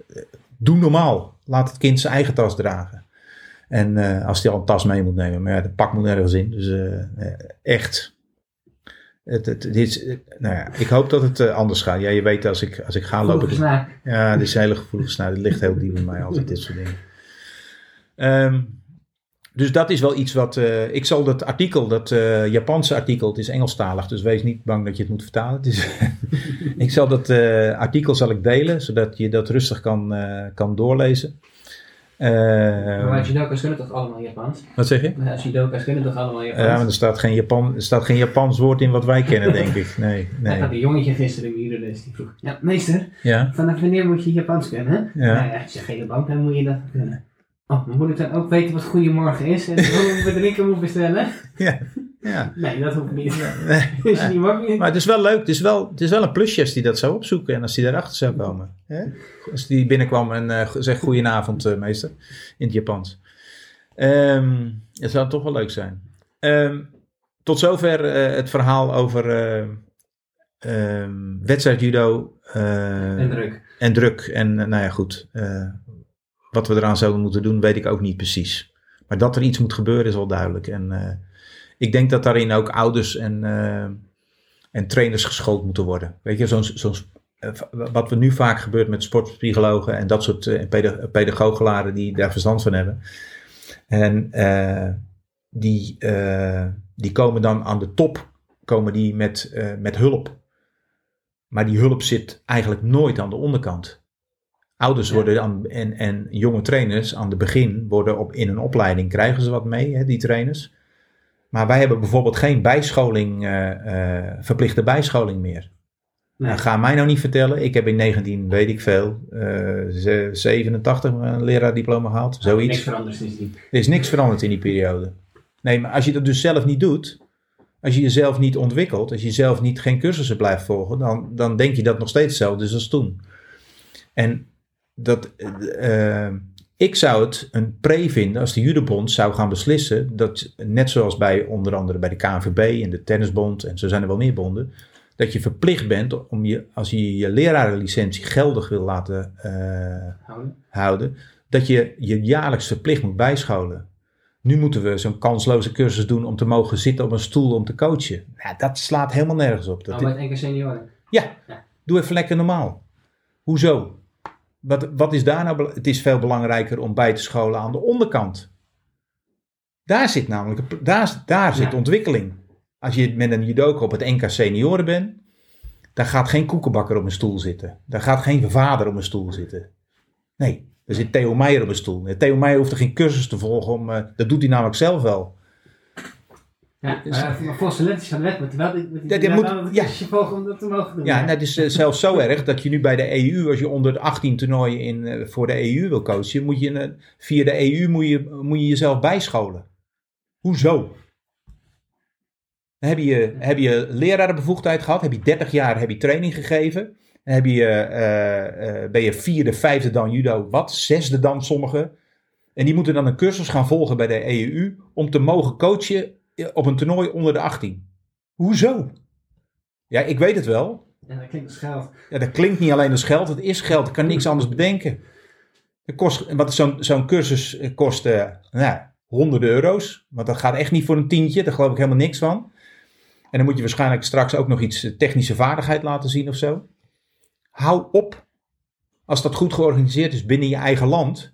Eh, Doe normaal. Laat het kind zijn eigen tas dragen. En eh, als hij al een tas mee moet nemen. Maar ja, de pak moet nergens in. Dus eh, echt. Het, het, dit is, nou ja, ik hoop dat het anders gaat. Ja, je weet als ik, als ik ga lopen. Ja, dit is een hele gevoelige snaar. Het ligt heel diep bij mij altijd, dit soort dingen. Ehm, dus dat is wel iets wat... eh, ik zal dat artikel, dat eh, Japanse artikel, het is Engelstalig, dus wees niet bang dat je het moet vertalen. Het is, ik zal dat eh, artikel zal ik delen, zodat je dat rustig kan, kan doorlezen.
Maar judoka's kunnen toch allemaal Japans?
wat zeg je?
Ja, judoka's kunnen toch allemaal Japans?
Ja, maar er staat, geen Japan, er staat geen Japans woord in wat wij kennen, denk ik. Nee,
Ik had
nee.
een jongetje gisteren in de les die vroeg: Ja, meester,
Ja,
vanaf wanneer moet je Japans kunnen?
Ja.
Nou ja, als je geen bank hebt, moet je dat kunnen. Oh, maar moet ik dan ook weten wat goeiemorgen is en hoe we drinken moet bestellen?
ja, ja.
Nee, dat hoeft niet.
Nee.
Is niet wakker?
Maar het is wel leuk. Het is wel, het is wel een plusje als die dat zou opzoeken en als die daarachter zou komen. Hè? Als die binnenkwam en eh, zegt goedenavond eh, meester in het Japans. Ehm het zou toch wel leuk zijn. Ehm, tot zover eh, het verhaal over eh ehm, wedstrijd judo
En druk.
en druk. En nou ja goed, wat we eraan zouden moeten doen weet ik ook niet precies. Maar dat er iets moet gebeuren is wel duidelijk. En eh, ik denk dat daarin ook ouders en, eh, en trainers geschoold moeten worden. Weet je, zo'n, zo'n, eh, wat er nu vaak gebeurt met sportpsychologen en dat soort peda- pedagogelaren die daar verstand van hebben. En die, die komen dan aan de top komen die met, met hulp. Maar die hulp zit eigenlijk nooit aan de onderkant. Ouders worden aan, en, en jonge trainers aan het begin worden op, in een opleiding, krijgen ze wat mee, hè, die trainers. Maar wij hebben bijvoorbeeld geen bijscholing, eh, eh, verplichte bijscholing meer.
Nee.
Nou, ga mij nou niet vertellen, ik heb in 19, weet ik veel, eh, ze- 87 een leraardiploma gehaald,
Niks
zoiets.
veranderd sindsdien.
Er is niks veranderd in die periode. Nee, maar als je dat dus zelf niet doet, als je jezelf niet ontwikkelt, als je zelf niet geen cursussen blijft volgen, dan, dan denk je dat nog steeds hetzelfde is als toen. En dat, eh, ik zou het een pre vinden als de judebond zou gaan beslissen dat, net zoals bij onder andere bij de KNVB en de Tennisbond en zo zijn er wel meer bonden, dat je verplicht bent om je, als je je lerarenlicentie geldig wil laten eh,
Houden.
houden, dat je je jaarlijks verplicht moet bijscholen. Nu moeten we zo'n kansloze cursus doen om te mogen zitten op een stoel om te coachen. Ja, dat slaat helemaal nergens op. Dat
Oh, met enkele senioren.
ja,
Ja.
doe even lekker normaal. Hoezo? Wat, wat is daar nou? Het is veel belangrijker om bij te scholen aan de onderkant. Daar zit namelijk daar, zit ontwikkeling. Als je met een judoka op het NK senioren bent, daar gaat geen koekenbakker op een stoel zitten. Daar gaat geen vader op een stoel zitten. Nee, er zit Theo Meijer op een stoel. Theo Meijer hoeft er geen cursus te volgen. Om, eh, dat doet hij namelijk zelf wel.
Ja, maar maar moet
ja.
cursusje volgen om dat te mogen doen.
Ja, nou, het is eh, zelfs zo erg dat je nu bij de EU, als je onder de 18 toernooien in, eh, voor de EU wil coachen, moet je eh, via de EU moet je, moet je jezelf bijscholen. Hoezo? Heb je, heb je lerarenbevoegdheid gehad, heb je 30 jaar heb je training gegeven. Heb je, ben je vierde, vijfde dan judo, wat? Zesde dan sommigen. En die moeten dan een cursus gaan volgen bij de EU om te mogen coachen op een toernooi onder de 18. Hoezo? Ja, ik weet het wel.
Ja, dat klinkt als geld.
Ja, dat klinkt niet alleen als geld, het is geld. Ik kan niks anders bedenken. Het kost, wat zo'n zo'n cursus eh, kost eh, nou, honderden euro's. Want dat gaat echt niet voor een tientje, daar geloof ik helemaal niks van. En dan moet je waarschijnlijk straks ook nog iets eh, technische vaardigheid laten zien of zo. Hou op. Als dat goed georganiseerd is binnen je eigen land.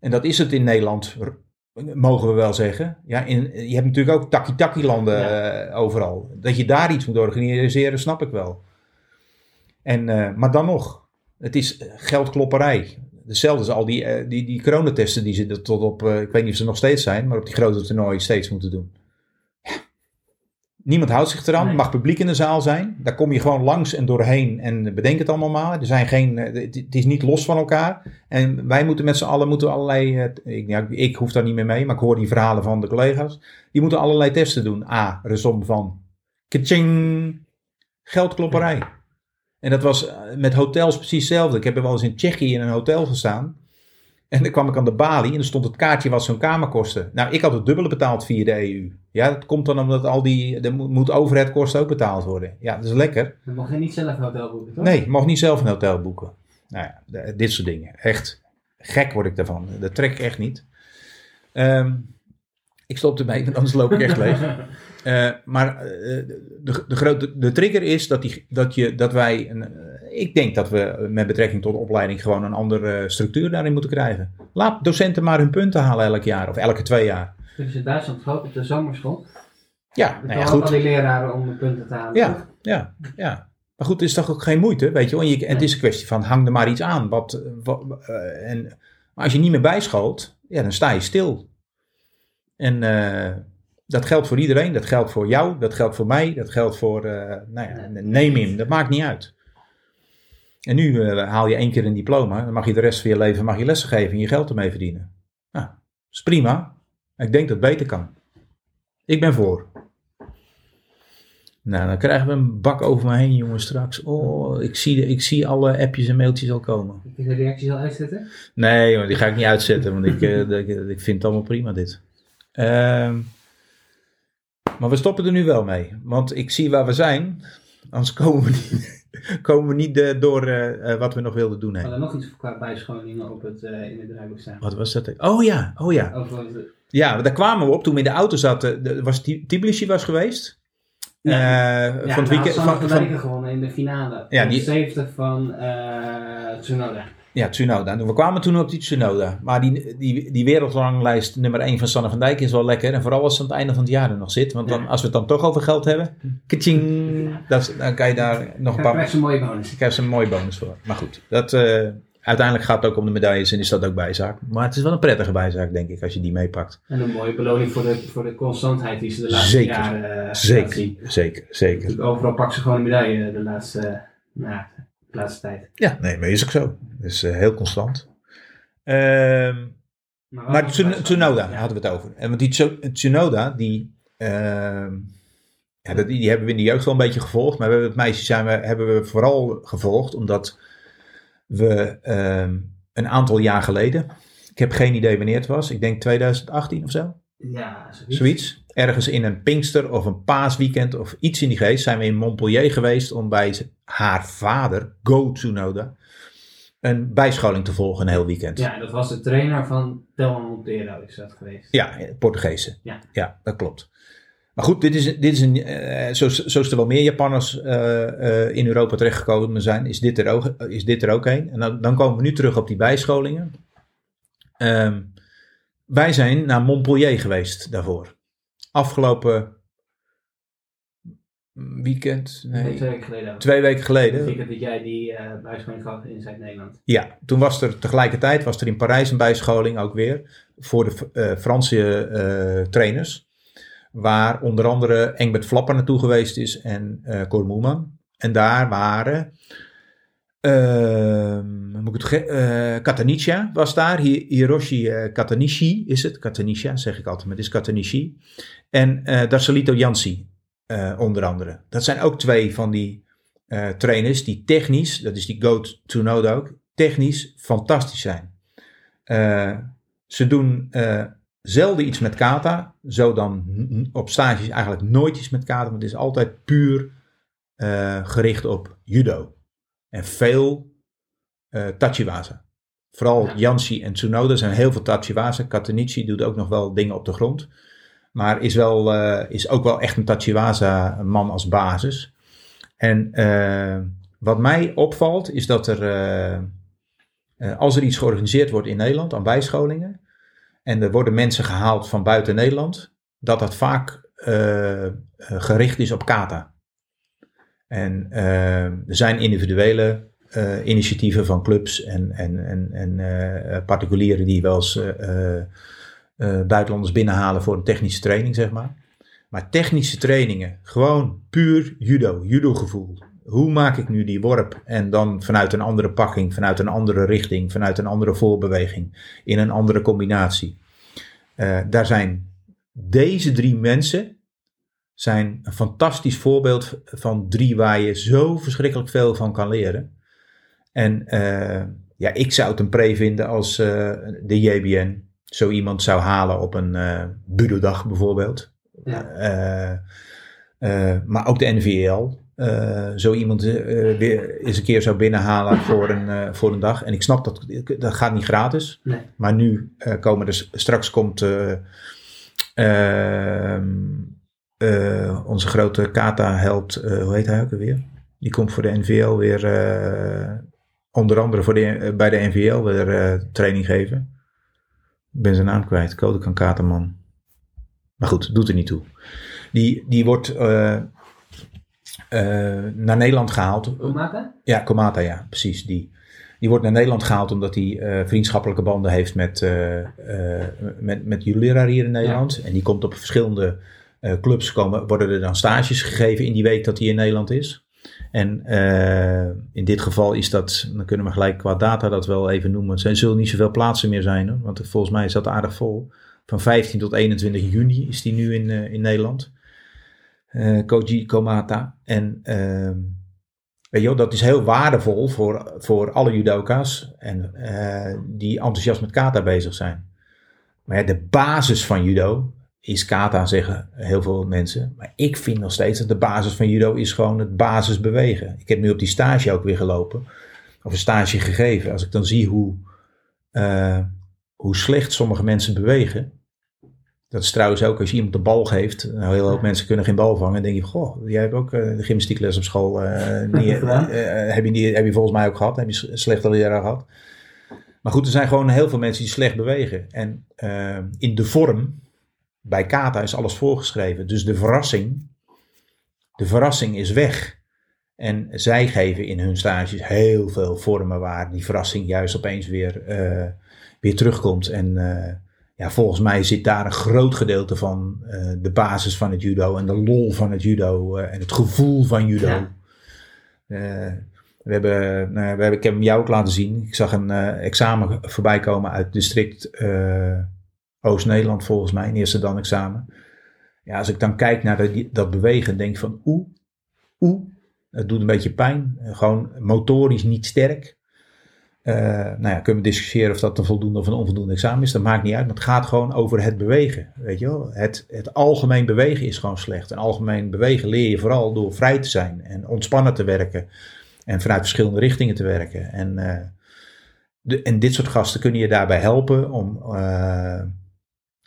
En dat is het in Nederland, mogen we wel zeggen. Ja, in, je hebt natuurlijk ook taki-taki landen
Ja.
eh, overal. Dat je daar iets moet organiseren, snap ik wel. En, eh, maar dan nog, het is eh, geldklopperij. Hetzelfde als al die, die, die coronatesten die ze tot op, ik weet niet of ze nog steeds zijn, maar op die grote toernooien steeds moeten doen. Niemand houdt zich eraan,
Nee.
mag publiek in de zaal zijn. Daar kom je gewoon langs en doorheen en bedenk het allemaal maar. Er zijn geen, eh, het is niet los van elkaar. En wij moeten met z'n allen moeten allerlei, eh, ik, ik hoef daar niet meer mee, maar ik hoor die verhalen van de collega's. Die moeten allerlei testen doen. A, een som van Kaching. Geldklopperij. En dat was eh, met hotels precies hetzelfde. Ik heb er wel eens in Tsjechië in een hotel gestaan. En dan kwam ik aan de balie en er stond het kaartje wat zo'n kamer kostte. Nou, ik had het dubbele betaald via de EU. Ja, dat komt dan omdat al die, de mo- moet overheadkosten ook betaald worden. Ja, dat is lekker.
Dan mag je niet zelf een hotel boeken, toch?
Nee, je mag niet zelf een hotel boeken. Nou ja, dit soort dingen. Echt gek word ik daarvan. Dat trek ik echt niet. Ehm, ik stop ermee, want anders loop ik echt leeg. Eh, maar eh, de, de, grote, de trigger is dat, die, dat, je, dat wij, een, ik denk dat we met betrekking tot opleiding gewoon een andere structuur daarin moeten krijgen. Laat docenten maar hun punten halen elk jaar of elke twee jaar.
Dus in Duitsland groot op de zomerschool.
Ja, nou ja,
al
goed.
die leraren om de punten te halen.
Ja, ja, ja. Maar goed, het is toch ook geen moeite, weet je. En je, het is een kwestie van, hang er maar iets aan. Wat, wat, eh, en, maar als je niet meer bijscholt, ja, dan sta je stil. En eh, dat geldt voor iedereen. Dat geldt voor jou, dat geldt voor mij, dat geldt voor, eh nou ja, neem hem. Dat maakt niet uit. En nu eh, haal je één keer een diploma, dan mag je de rest van je leven mag je lessen geven en je geld ermee verdienen. Nou, dat is prima. Ik denk dat het beter kan. Ik ben voor. Nou, dan krijgen we een bak over me heen, jongens, straks. Oh, ik zie, ik zie alle appjes en mailtjes al komen.
Heb je de reacties al uitzetten?
Nee, maar die ga ik niet uitzetten, want ik, eh, ik, ik vind het allemaal prima dit. Ehm, maar we stoppen er nu wel mee, want ik zie waar we zijn. Anders komen we niet, komen we niet eh, door eh, eh, wat we nog wilden doen
We hadden nog iets qua bijscholingen op het, eh, in het draaiboek staan.
Wat was dat? Oh ja, oh ja. Ja, daar kwamen we op toen we in de auto zaten. de- Was Tbilisi was geweest.
Ja. Ja,
van het
nou,
weekend.
Sander
Van,
van gewonnen in de finale.
Ja, die-
70 van Tsunoda.
Ja, Tsunoda. We kwamen toen op die Tsunoda. Maar die, die, die wereldranglijst nummer 1 van Sanne van Dijk is wel lekker. En vooral als ze aan het einde van het jaar er nog zit. Want dan,
Ja.
als we het dan toch over geld hebben. Kaching, dat, dan kan je daar nog een paar...
krijg je een mooie bonus.
krijg je een mooie bonus voor. Maar goed, dat, eh, uiteindelijk gaat het ook om de medailles en is dat ook bijzaak. Maar het is wel een prettige bijzaak, denk ik, als je die meepaakt.
En een mooie beloning voor de, voor de constantheid die ze de laatste
Zeker.
jaren eh, laten
Zeker,
zien.
zeker, zeker.
Overal pakken ze gewoon een medaille de laatste, eh, nou, de laatste tijd.
Ja, nee, maar is ook zo. Dus eh, heel constant. Ehm Maar
bijscholingen?
Tsunoda
Ja.
hadden we het over. En want die Tsu- Tsunoda, die, ehm, ja, dat, die, die hebben we in de jeugd wel een beetje gevolgd. Maar we hebben het meisje zijn we, hebben we vooral gevolgd omdat we ehm, een aantal jaar geleden, ik heb geen idee wanneer het was, ik denk 2018 of zo,
Ja, zoiets.
zoiets. Ergens in een Pinkster of een paasweekend of iets in die geest zijn we in Montpellier geweest om bij haar vader, Go Tsunoda, een bijscholing te volgen een heel weekend.
Ja, dat was de trainer van Telman Montero is dat geweest.
Ja, Portugese.
Ja.
ja, dat klopt. Maar goed, dit is, dit is een, eh, zo, zo is er wel meer Japanners eh, eh, in Europa terechtgekomen zijn, is dit er ook, is dit er ook een. En dan, dan komen we nu terug op die bijscholingen. Ehm, wij zijn naar Montpellier geweest daarvoor. Afgelopen weekend,
Nee,
nee,
twee weken geleden.
twee weken geleden.
denk dat jij die eh bijscholing gehad in Zuid-Nederland.
Ja, toen was er tegelijkertijd was er in Parijs een bijscholing ook weer voor de eh, Franse eh, trainers. Waar onder andere Engbert Flapper naartoe geweest is en eh Cor Moeman. En daar waren, moet ik eh, was daar, Hi- Hiroshi eh, Katanishi is het, Katanicia zeg ik altijd, maar het is Katanishi. En eh Darcelito Jansi onder andere. Dat zijn ook twee van die trainers die technisch, dat is die Goat Tsunoda ook, technisch fantastisch zijn. Ze doen zelden iets met kata, zo dan op stages eigenlijk nooit iets met kata, want het is altijd puur gericht op judo. En veel eh tachiwaza. Vooral
Ja.
Jansi en Tsunoda zijn heel veel tachiwaza. Katanichi doet ook nog wel dingen op de grond. Maar is, wel, eh, is ook wel echt een tachiwaza man als basis. En eh, wat mij opvalt is dat er, als er iets georganiseerd wordt in Nederland aan bijscholingen, en er worden mensen gehaald van buiten Nederland, dat dat vaak gericht is op kata. En eh, er zijn individuele eh, initiatieven van clubs en, en, en, en eh, particulieren die wel eens eh, buitenlanders binnenhalen voor een technische training, zeg maar. Maar technische trainingen, gewoon puur judo, judo-gevoel. Hoe maak ik nu die worp en dan vanuit een andere pakking, vanuit een andere richting, vanuit een andere voorbeweging, in een andere combinatie. Daar zijn deze drie mensen zijn een fantastisch voorbeeld van drie waar je zo verschrikkelijk veel van kan leren. En eh, ja, ik zou het een pre vinden als eh, de JBN zo iemand zou halen op een eh Budo-dag bijvoorbeeld.
Ja.
Maar ook de NVL. zo iemand eh, weer eens een keer zou binnenhalen voor een, voor een dag. En ik snap dat dat gaat niet gratis.
Nee.
Maar nu komen er straks komt eh, onze grote Kata-held, eh, hoe heet hij ook alweer? Die komt voor de NVL weer, eh, onder andere voor de, bij de NVL weer training geven. Ik ben zijn naam kwijt, Kodekan Katerman. Maar goed, doet er niet toe. Die, die wordt naar Nederland gehaald.
Maken?
Ja, Komata, ja, precies. Die, die wordt naar Nederland gehaald omdat hij vriendschappelijke banden heeft met, eh met, met Julira hier in Nederland. En die komt op verschillende clubs, komen, worden er dan stages gegeven in die week dat hij in Nederland is. En eh, in dit geval is dat, dan kunnen we gelijk qua data dat wel even noemen. Er zullen niet zoveel plaatsen meer zijn, hoor, want volgens mij is dat aardig vol. Van 15 tot 21 juni is die nu in, eh, in Nederland. Eh Koji Komata. En ehm, Weet je dat is heel waardevol voor, voor alle judoka's en, eh, die enthousiast met kata bezig zijn. Maar de basis van judo is kata, zeggen heel veel mensen. Maar ik vind nog steeds dat de basis van judo is gewoon het basis bewegen. Ik heb nu op die stage ook weer gelopen, of een stage gegeven. Als ik dan zie hoe, eh, hoe slecht sommige mensen bewegen. Dat is trouwens ook als je iemand de bal geeft. Nou, heel veel hoop mensen kunnen geen bal vangen. Dan denk je, goh, jij hebt ook eh, de gymnastiekles op school. eh, niet, heb, je niet, heb je volgens mij ook gehad. Heb je slechte leraar gehad. Maar goed, er zijn gewoon heel veel mensen die slecht bewegen. En in de vorm, bij kata is alles voorgeschreven. Dus de verrassing, de verrassing is weg. En zij geven in hun stages heel veel vormen waar die verrassing juist opeens weer, eh, weer terugkomt. En eh, ja, volgens mij zit daar een groot gedeelte van eh, de basis van het judo en de lol van het judo en het gevoel van judo.
Ja.
We hebben, we hebben, ik heb hem jou ook laten zien. Ik zag een examen voorbij komen uit district Oost-Nederland volgens mij, een eerste dan examen. Ja, als ik dan kijk naar dat, bewegen, denk van oeh, oeh, het doet een beetje pijn. Gewoon motorisch niet sterk. Eh, nou ja, kunnen we discussiëren of dat een voldoende of een onvoldoende examen is. Dat maakt niet uit, maar het gaat gewoon over het bewegen. Weet je wel? Het, het algemeen bewegen is gewoon slecht. En algemeen bewegen leer je vooral door vrij te zijn en ontspannen te werken. En vanuit verschillende richtingen te werken. En, eh, de, en dit soort gasten kunnen je daarbij helpen om eh,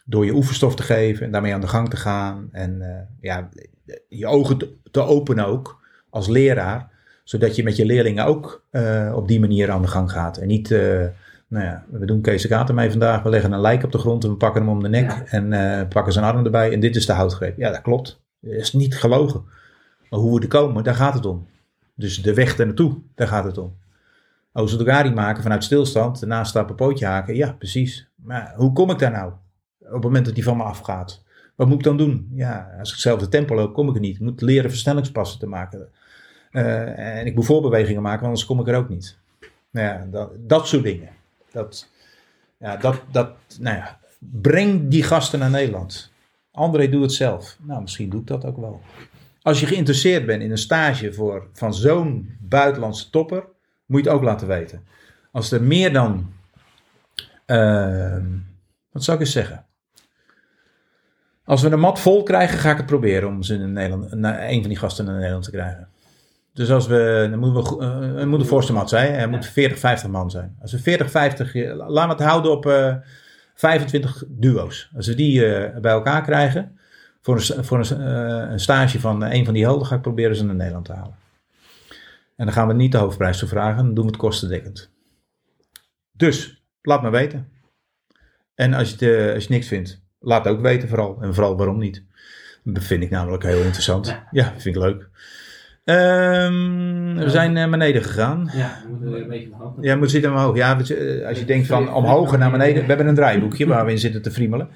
door je oefenstof te geven en daarmee aan de gang te gaan. En eh, ja, je ogen te, te openen ook als leraar zodat je met je leerlingen ook eh, op die manier aan de gang gaat. En niet, eh, nou ja, we doen Kees Kater mee vandaag. We leggen een lijk op de grond en we pakken hem om de nek.
Ja.
En pakken zijn arm erbij. En dit is de houtgreep. Ja, dat klopt. Dat is niet gelogen. Maar hoe we er komen, daar gaat het om. Dus de weg ernaartoe, daar gaat het om. Ozodogari maken vanuit stilstand, daarna stappen, pootje haken. Ja, precies. Maar hoe kom ik daar nou? Op het moment dat die van me afgaat. Wat moet ik dan doen? Ja, als ik hetzelfde tempo loop, kom ik er niet. Ik moet leren versnellingspassen te maken. Uh, en ik moet voorbewegingen maken, want anders kom ik er ook niet. Nou ja, dat, dat soort dingen. Dat, ja, dat, dat, nou ja, breng die gasten naar Nederland. André, doe het zelf. Nou, misschien doe ik dat ook wel. Als je geïnteresseerd bent in een stage voor, van zo'n buitenlandse topper, moet je het ook laten weten. Als er meer dan, uh, wat zou ik eens zeggen? Als we een mat vol krijgen, ga ik het proberen om ze in Nederland, een van die gasten naar Nederland te krijgen. Dus als we, dan moeten we, uh, moet een voorste mat zijn. Er moet 40, 50 man zijn. Als we 40, 50, laten we het houden op uh, 25 duo's. Als we die uh, bij elkaar krijgen, voor een, voor een, een stage van een van die helden, ga ik proberen ze naar Nederland te halen. En dan gaan we niet de hoofdprijs te vragen, dan doen we het kostendekkend. Dus, laat me weten. En als je, het, als je niks vindt, laat ook weten vooral. En vooral waarom niet. Dat vind ik namelijk heel interessant. Ja, ja vind ik leuk. Um, we zijn naar beneden gegaan.
Ja, we moeten weer een beetje omhoog.
Ja, moet zitten omhoog. Ja, als je denkt van omhoog en naar beneden. We hebben een draaiboekje waar we in zitten te friemelen.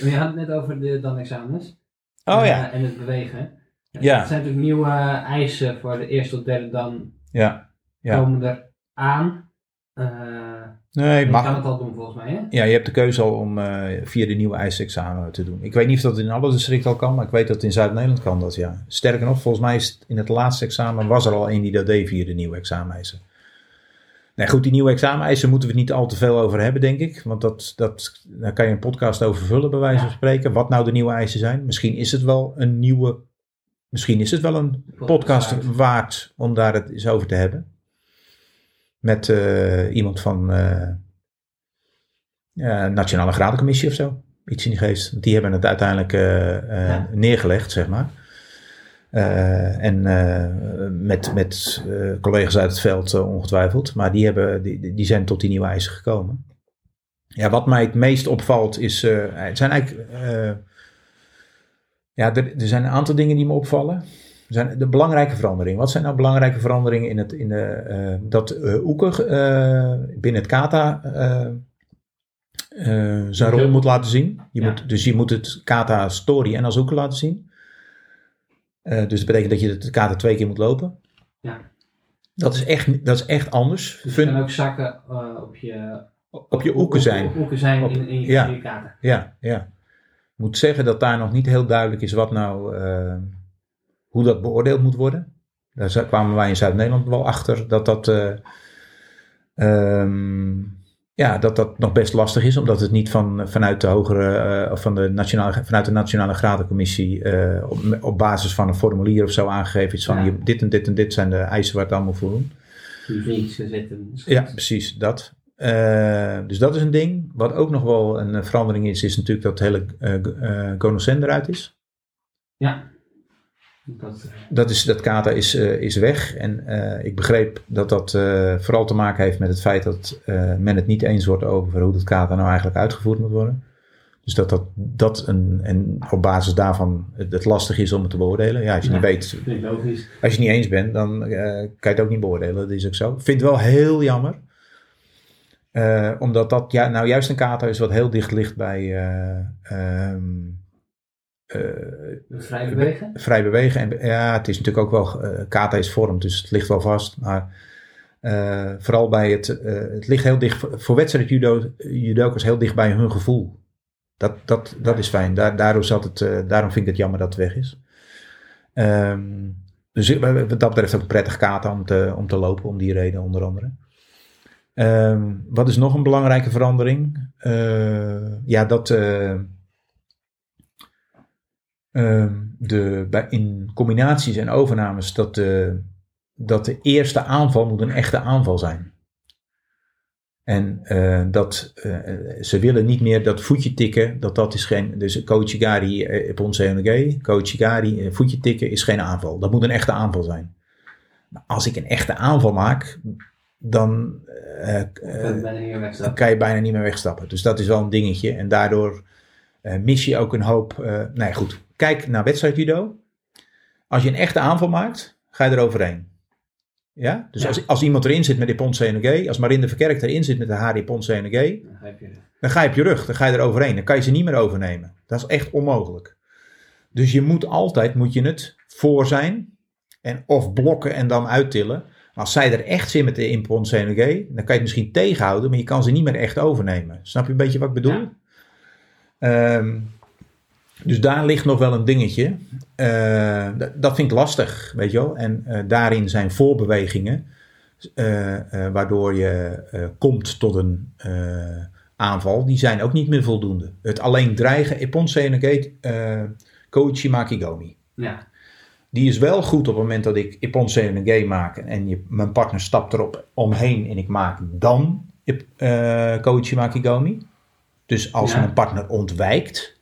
We hadden het net over de dan-examens.
Oh ja.
En het bewegen.
Ja.
Er zijn natuurlijk nieuwe eisen voor de eerste tot derde dan
ja. ja.
komen er aan. Uh,
Nee,
Je
mag.
kan het al doen volgens mij, hè?
Ja, je hebt de keuze al om eh, via de nieuwe eisexamen te doen. Ik weet niet of dat in alle districten al kan, maar ik weet dat in Zuid-Nederland kan dat, ja. Sterker nog, volgens mij is in het laatste examen was er al een die dat deed via de nieuwe exameneisen. Nee, goed, die nieuwe exameneisen moeten we het niet al te veel over hebben, denk ik. Want dat, dat, daar kan je een podcast over vullen, bij wijze van spreken. Wat nou de nieuwe eisen zijn. Misschien is het wel een nieuwe... Misschien is het wel een podcast
waard
om daar het eens over te hebben. Met eh, iemand van ja, Nationale Gradencommissie of zo. Iets in die geest. Die hebben het uiteindelijk
Ja.
neergelegd, zeg maar. En met, met collega's uit het veld ongetwijfeld. Maar die, hebben, die, die zijn tot die nieuwe eisen gekomen. Ja, wat mij het meest opvalt is... het zijn eigenlijk... ja, er, er zijn een aantal dingen die me opvallen. Zijn de belangrijke veranderingen. Wat zijn nou belangrijke veranderingen in het... In de, eh, dat eh, binnen het kata... zijn rol moet laten zien. Je
Ja.
moet, dus je moet het kata story en als Oeke laten zien. Dus dat betekent dat je het kata twee keer moet lopen.
Ja.
Dat is echt, dat is echt anders.
Dus je kan ook zakken op je...
op je oeken zijn.
Op oeken zijn
Op-
in, in, je-
ja.
in je kaarten.
Ja, ja. Ik moet zeggen dat daar nog niet heel duidelijk is wat nou, hoe dat beoordeeld moet worden. Daar kwamen wij in Zuid-Nederland wel achter dat dat, eh, ehm, ja, dat dat nog best lastig is, omdat het niet van, vanuit de hogere, eh, of van de nationale, vanuit de Nationale Gradencommissie eh, op, op basis van een formulier of zo aangegeven is van
Ja.
je, dit en dit en dit zijn de eisen waar het allemaal voor doen. Ja, precies, dat. Dus dat is een ding. Wat ook nog wel een verandering is, is natuurlijk dat het hele uh, eruit is.
Ja. Dat, eh,
Dat, is, dat kata is, eh, is weg. En eh, ik begreep dat dat vooral te maken heeft met het feit dat men het niet eens wordt over hoe dat kata nou eigenlijk uitgevoerd moet worden. Dus dat, dat, dat een, en op basis daarvan het, lastig is om het te beoordelen. Ja, als je
Ja.
niet weet, als je het niet eens bent, dan kan je het ook niet beoordelen. Dat is ook zo. Ik vind het wel heel jammer. Omdat dat ja, nou juist een kata is wat heel dicht ligt bij eh, ehm, eh,
Vrij bewegen.
vrij bewegen. En ja, het is natuurlijk ook wel, eh kata is vorm, dus het ligt wel vast. Maar eh, vooral bij het, eh, het ligt heel dicht, voor wedstrijd judo, judokas heel dicht bij hun gevoel. Dat, dat, dat is fijn. Daar, daardoor, zat het, eh, daarom vind ik het jammer dat het weg is. Ehm, dus wat dat betreft ook een prettig kata om te, om te lopen, om die reden onder andere. Ehm, wat is nog een belangrijke verandering? Eh, ja, dat eh, de, bij, in combinaties en overnames dat de, dat de eerste aanval moet een echte aanval zijn. En eh, dat eh, ze willen niet meer dat voetje tikken, dat dat is geen, dus Kochigari op ons CNG, Kochigari, eh, voetje tikken is geen aanval. Dat moet een echte aanval zijn. Maar als ik een echte aanval maak, dan kan je bijna niet meer wegstappen. Dus dat is wel een dingetje. En daardoor mis je ook een hoop. nee, goed. Kijk naar wedstrijdjudo. Als je een echte aanval maakt, ga je eroverheen. Ja? Dus
Ja.
Als, als iemand erin zit met Ippon CNG, als Marinde Verkerk erin zit met de haar Ippon CNG,
Dan ga je
dan ga je op je rug, dan ga je eroverheen. Dan kan je ze niet meer overnemen. Dat is echt onmogelijk. Dus je moet altijd, moet je het voor zijn. En of blokken en dan uittillen. Maar als zij er echt zit met de Impon CNG, dan kan je het misschien tegenhouden, maar je kan ze niet meer echt overnemen. Snap je een beetje wat ik bedoel?
Ja.
Ehm, dus daar ligt nog wel een dingetje. Eh, dat vind ik lastig, weet je wel. En eh, daarin zijn voorbewegingen, eh, waardoor je komt tot een aanval, die zijn ook niet meer voldoende. Het alleen dreigen, Ippon CNG, eh Koichi Makigomi.
Ja.
Die is wel goed op het moment dat ik Ippon CNG maak en je, mijn partner stapt erop omheen en ik maak dan uh, Koichi Makigomi. Dus als
Ja.
mijn partner ontwijkt.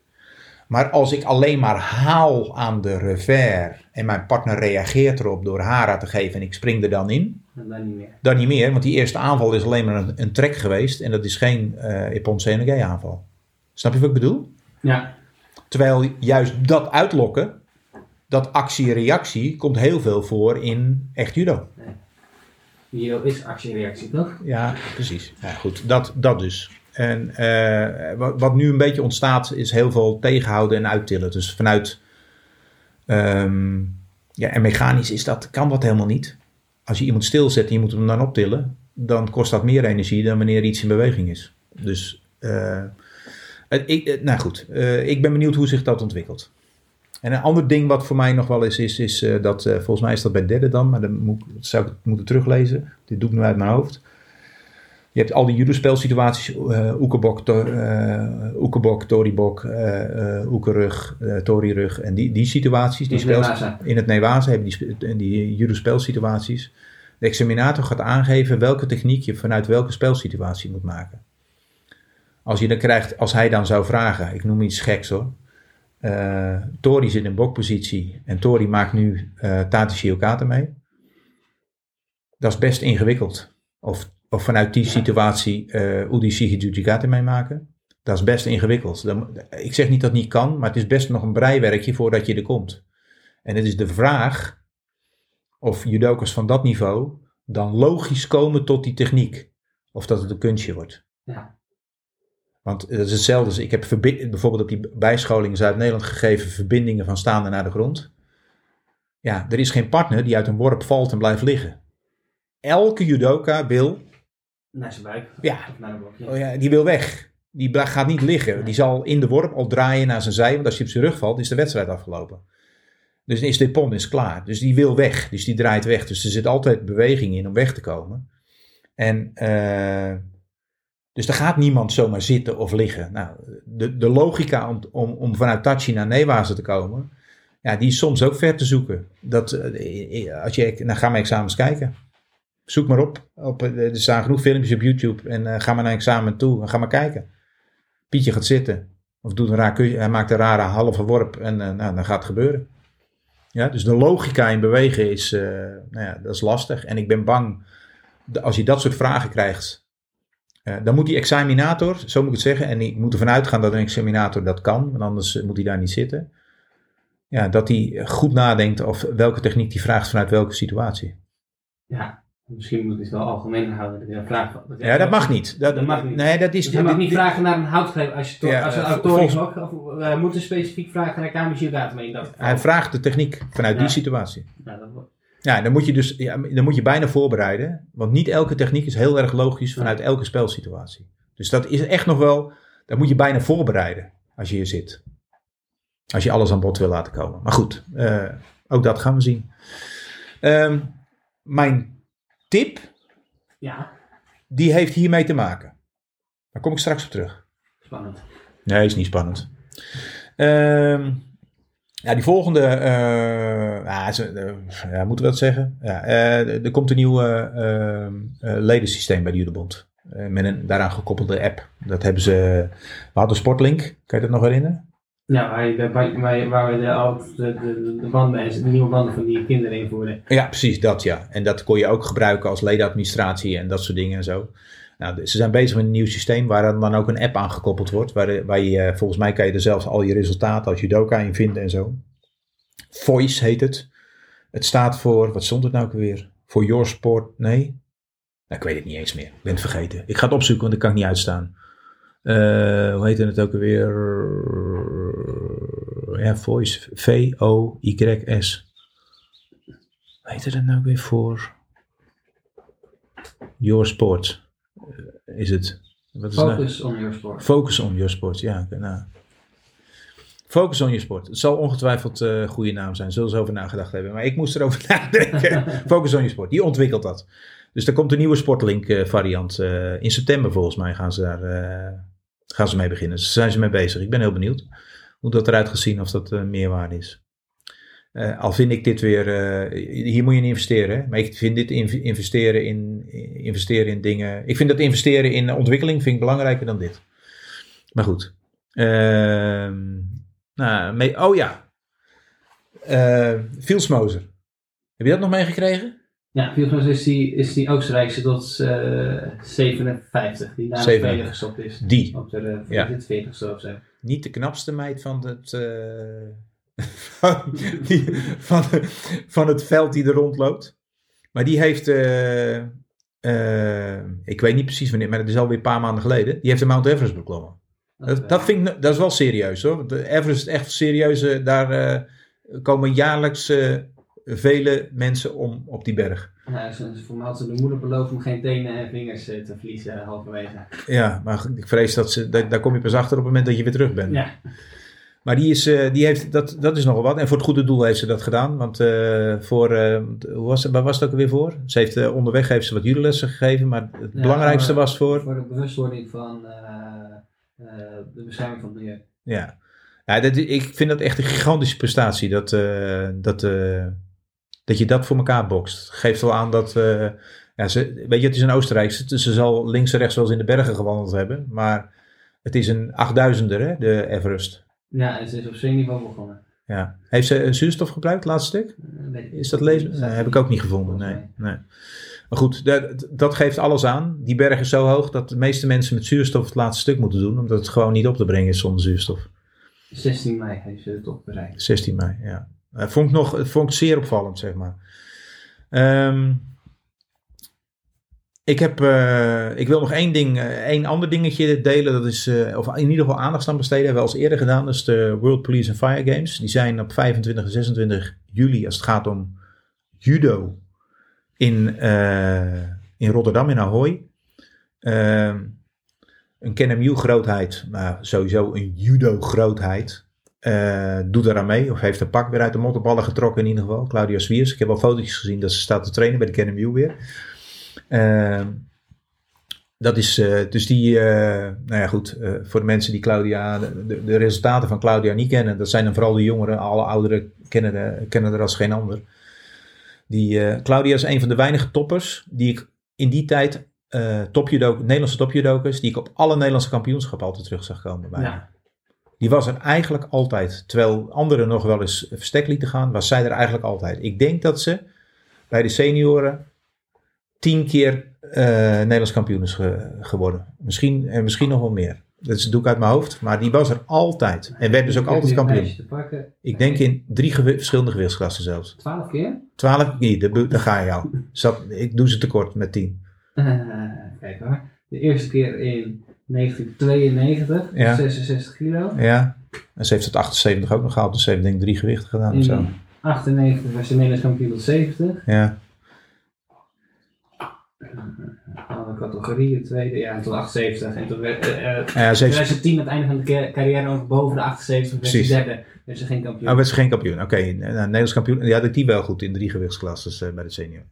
Maar als ik alleen maar haal aan de revers en mijn partner reageert erop door hara te geven en ik spring er dan in,
En dan niet meer.
dan niet meer. Want die eerste aanval is alleen maar een, een trek geweest en dat is geen uh, Ippon CNG aanval. Snap je wat ik bedoel?
Ja.
Terwijl juist dat uitlokken, dat actie-reactie, komt heel veel voor in echt judo.
Judo is actie-reactie, toch?
Ja, precies. Ja, goed, dat, dat dus. En uh, wat, nu een beetje ontstaat, is heel veel tegenhouden en uittillen. Dus vanuit. Um, ja, en mechanisch is dat, kan dat helemaal niet. Als je iemand stilzet en je moet hem dan optillen. dan kost dat meer energie dan wanneer iets in beweging is. Dus, eh, ik, eh, nou goed, eh, ik ben benieuwd hoe zich dat ontwikkelt. En een ander ding wat voor mij nog wel is, is, is eh, dat, eh, volgens mij is dat bij derde dan, maar dan moet, zou ik moeten teruglezen. Dit doe ik nu uit mijn hoofd. Je hebt al die judospelsituaties, eh Oekebok, to, Oekebok, Toribok, Oekerug, eh Torirug en die, die situaties. Die
In het
spels- in het Newaza hebben die, die judospelsituaties. De examinator gaat aangeven welke techniek je vanuit welke spelsituatie moet maken. Als je dan krijgt, als hij dan zou vragen, ik noem iets geks hoor. Eh, Tori zit in bokpositie en Tori maakt nu eh Tati Shiokata mee. Dat is best ingewikkeld. Of, of vanuit die situatie eh Udi Shigijujikata meemaken. Dat is best ingewikkeld. Dan, ik zeg niet dat het niet kan, maar het is best nog een breiwerkje voordat je er komt. En het is de vraag of judokas van dat niveau dan logisch komen tot die techniek. Of dat het een kunstje wordt.
Ja.
Want dat is hetzelfde. ik heb bijvoorbeeld op die bijscholing Zuid-Nederland gegeven verbindingen van staande naar de grond. Ja, er is geen partner die uit een worp valt en blijft liggen. Elke judoka wil,
Naar zijn buik.
Ja.
Of naar een blokje.
oh ja, die wil weg. Die gaat niet liggen. Die zal in de worp al draaien naar zijn zij. Want als je op zijn rug valt, is de wedstrijd afgelopen. Dus is de pon is klaar. Dus die wil weg. Dus die draait weg. Dus er zit altijd beweging in om weg te komen. En eh, dus er gaat niemand zomaar zitten of liggen. Nou, de, de logica om, om, om vanuit Tachi naar Newazen te komen, ja, die is soms ook ver te zoeken. Dat, eh, als je, nou, ga maar examens kijken. Zoek maar op. op eh, er staan genoeg filmpjes op YouTube. En eh, ga maar naar examen toe en ga maar kijken. Pietje gaat zitten. Of doet een raar. Hij maakt een rare halve worp. En eh, nou, dan gaat het gebeuren. Ja, dus de logica in bewegen is, nou ja, dat is lastig. En ik ben bang, als je dat soort vragen krijgt, dan moet die examinator, zo moet ik het zeggen, en ik moet ervan uitgaan dat een examinator dat kan, want anders moet hij daar niet zitten. Ja, dat hij goed nadenkt of welke techniek die vraagt vanuit welke situatie.
Ja. Misschien moet ik het wel algemeen houden. Dat een vraag
Ja, dat mag niet. Dat,
Dat mag niet.
Nee, dat is
Dus je mag niet vragen naar een houtgreep als je,
Ja,
als een
eh, volgens-
ook. Of we moeten specifiek vragen naar Kamishiogata mee dat.
Hij vraagt de techniek vanuit die situatie.
Ja, dat wordt-
Ja, dan moet je dus ja, dan moet je bijna voorbereiden. Want niet elke techniek is heel erg logisch vanuit elke spelsituatie. Dus dat is echt nog wel. Dat moet je bijna voorbereiden als je hier zit. Als je alles aan bod wil laten komen. Maar goed, eh, ook dat gaan we zien. Ehm, mijn tip,
ja,
die heeft hiermee te maken. Daar kom ik straks op terug.
spannend.
Nee, is niet spannend. Ehm, ja, die volgende. eh ja, moeten we dat zeggen? Ja, eh, er komt een nieuw eh, ehm, eh, ledensysteem bij de met een daaraan gekoppelde app. Dat hebben ze. We hadden Sportlink, kan je dat nog herinneren?
Ja, waar, we de, oud- de, de, de, nieuwe banden van die kinderen invoeren.
Ja, precies dat ja. En dat kon je ook gebruiken als ledenadministratie en dat soort dingen en zo. Nou, ze zijn bezig met een nieuw systeem waar dan ook een app aan gekoppeld wordt. Waar, je, eh, volgens mij kan je er zelfs al je resultaten als judoka in vinden en zo. Voice heet het. Het staat voor, wat stond het nou ook weer? Voor Your Sport, nee? Nou, ik weet het niet eens meer. Ik ben het vergeten. Ik ga het opzoeken, want ik kan het niet uitstaan. Eh, hoe heette het ook weer? Ja, Voice. V-O-Y-S. Heette dat nou weer voor? Your Sport. Eh, is het? Wat is nou?
Focus on your sport.
Focus on your sport, ja. Nou. Focus on your sport. Het zal ongetwijfeld eh, een goede naam zijn. Zullen ze over nagedacht hebben. Maar ik moest erover nadenken. Focus on your sport. Die ontwikkelt dat. Dus er komt een nieuwe Sportlink eh, variant. eh, in september volgens mij gaan ze daar eh, gaan ze mee beginnen. Dus daar zijn ze mee bezig. Ik ben heel benieuwd hoe dat eruit gaat zien. Of dat eh, meerwaarde is. Eh, al vind ik dit weer, eh, hier moet je in investeren. Hè? Maar ik vind dit inv- investeren in, investeren in dingen. Ik vind dat investeren in ontwikkeling vind ik belangrijker dan dit. Maar goed. Ehm, nou, mee, oh ja. Uh, Fieldsmozer. Heb je dat nog meegekregen?
Ja, mij is die, is die Oostenrijkse tot eh 57, die na de
57.
Spelen gestopt is.
Die.
Op de uh,
Ja.
40ste of zo.
Niet de knapste meid van het, eh, van, die, van, van het veld die er rondloopt. Maar die heeft, eh, eh, ik weet niet precies wanneer, maar het is alweer een paar maanden geleden. Die heeft de Mount Everest beklommen. Dat, dat, vind ik, dat is wel serieus hoor. De Everest is echt serieus. Daar komen jaarlijks vele mensen om op die berg.
Ja, voor mij had ze de moeder beloofd om geen tenen en vingers eh, te verliezen eh, halverwege.
Ja, maar ik vrees dat ze, dat, daar kom je pas achter op het moment dat je weer terug bent.
Ja,
Maar die is, eh, die heeft, dat, dat is nogal wat. En voor het goede doel heeft ze dat gedaan. Want voor, hoe was waar was het ook alweer voor? Ze heeft onderweg heeft ze wat judolessen gegeven. Maar het
Ja,
belangrijkste was voor...
voor de bewustwording van de bescherming van het milieu.
Ja, ja dat, ik vind dat echt een gigantische prestatie. Dat, dat, dat je dat voor elkaar bokst. Geeft wel aan dat... eh, ja, ze, weet je, het is een Oostenrijkse. Dus ze zal links en rechts wel eens in de bergen gewandeld hebben. Maar het is een 8000er, hè, de Everest.
Ja, ze is op zeeniveau begonnen.
Ja. Heeft ze zuurstof gebruikt, het laatste stuk?
Eh,
Is dat lezen? Nee, heb ik ook niet gevonden. Nee, nee. Maar goed, dat, dat geeft alles aan. Die berg is zo hoog dat de meeste mensen met zuurstof het laatste stuk moeten doen. Omdat het gewoon niet op te brengen is zonder zuurstof.
16 mei heeft ze het toch bereikt.
16 mei, ja. Ik nog, het vond ik zeer opvallend, zeg maar. Ehm, ik, heb, eh, ik wil nog één ding, eh, één ander dingetje delen. Dat is, eh, of in ieder geval aandacht aan besteden. Hebben we al eerder gedaan. Dat is de World Police and Fire Games. Die zijn op 25 en 26 juli als het gaat om judo in, eh, in Rotterdam, in Ahoy. Ehm, een KNMU grootheid, maar sowieso een judo eh, doet eraan mee, of heeft een pak weer uit de mottenballen getrokken in ieder geval. Claudia Swiers. Ik heb al foto's gezien dat ze staat te trainen bij de KNMU weer. Ehm, dat is eh, dus die, eh, nou ja goed, voor de mensen die Claudia, de, de- de resultaten van Claudia niet kennen, dat zijn dan vooral de jongeren, alle ouderen kennen, de, kennen er als geen ander. Die, Claudia is een van de weinige toppers die ik in die tijd, topjudo, Nederlandse topjudokers, die ik op alle Nederlandse kampioenschappen altijd terug zag komen. Bij.
Ja.
Die was er eigenlijk altijd. Terwijl anderen nog wel eens verstek lieten gaan, was zij er eigenlijk altijd. Ik denk dat ze bij de senioren tien keer eh, Nederlands kampioen is ge- geworden. Misschien, en misschien nog wel meer. Dat doe ik uit mijn hoofd. Maar die was er altijd. En werd dus ook altijd kampioen. Ik denk in drie gewi- verschillende gewichtsklassen zelfs.
12 keer?
Twaalf, nee, daar, ga je al. Zat, ik doe ze tekort met tien.
Eh, kijk hoor. De eerste keer in 1992,
Ja.
66 kilo.
Ja. En ze heeft het 78 ook nog gehaald. Dus ze heeft denk ik drie gewichten gedaan of zo.
In 98 was ze Nederlands kampioen tot 70.
Ja.
Alle categorieën, tweede, ja, tot 78. En toen werd, eh, eh,
Ja, ze heeft,
2010 aan het einde van de ca- carrière ook boven de 78, werd ze derde. Werd ze geen kampioen.
Oh, werd ze geen kampioen. Oké, nou, Nederlands kampioen. Ja, had ik die wel goed in drie gewichtsklasses eh, bij de senior.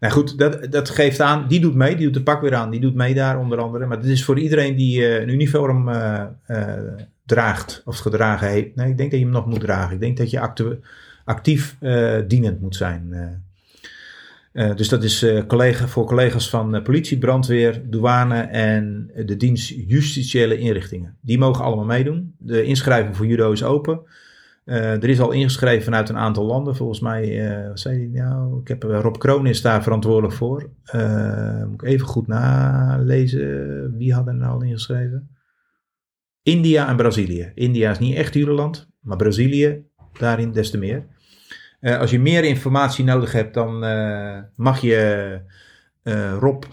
Nou goed, dat, dat geeft aan. Die doet mee. Die doet de pak weer aan. Die doet mee daar onder andere. Maar dit is voor iedereen die eh, een uniform eh, eh, draagt. Of gedragen heeft. Nee, ik denk dat je hem nog moet dragen. Ik denk dat je actief dienend moet zijn. dus dat is collega, voor collega's van politie, brandweer, douane en de dienst justitiële inrichtingen. Die mogen allemaal meedoen. De inschrijving voor judo is open. Eh, er is al ingeschreven vanuit een aantal landen. Volgens mij, eh, wat zei hij nou? Ik heb, eh, Rob Kroon is daar verantwoordelijk voor. Moet ik even goed nalezen. Wie had er nou al ingeschreven? India en Brazilië. India is niet echt judoland, maar Brazilië daarin des te meer. Als je meer informatie nodig hebt, dan mag je Rob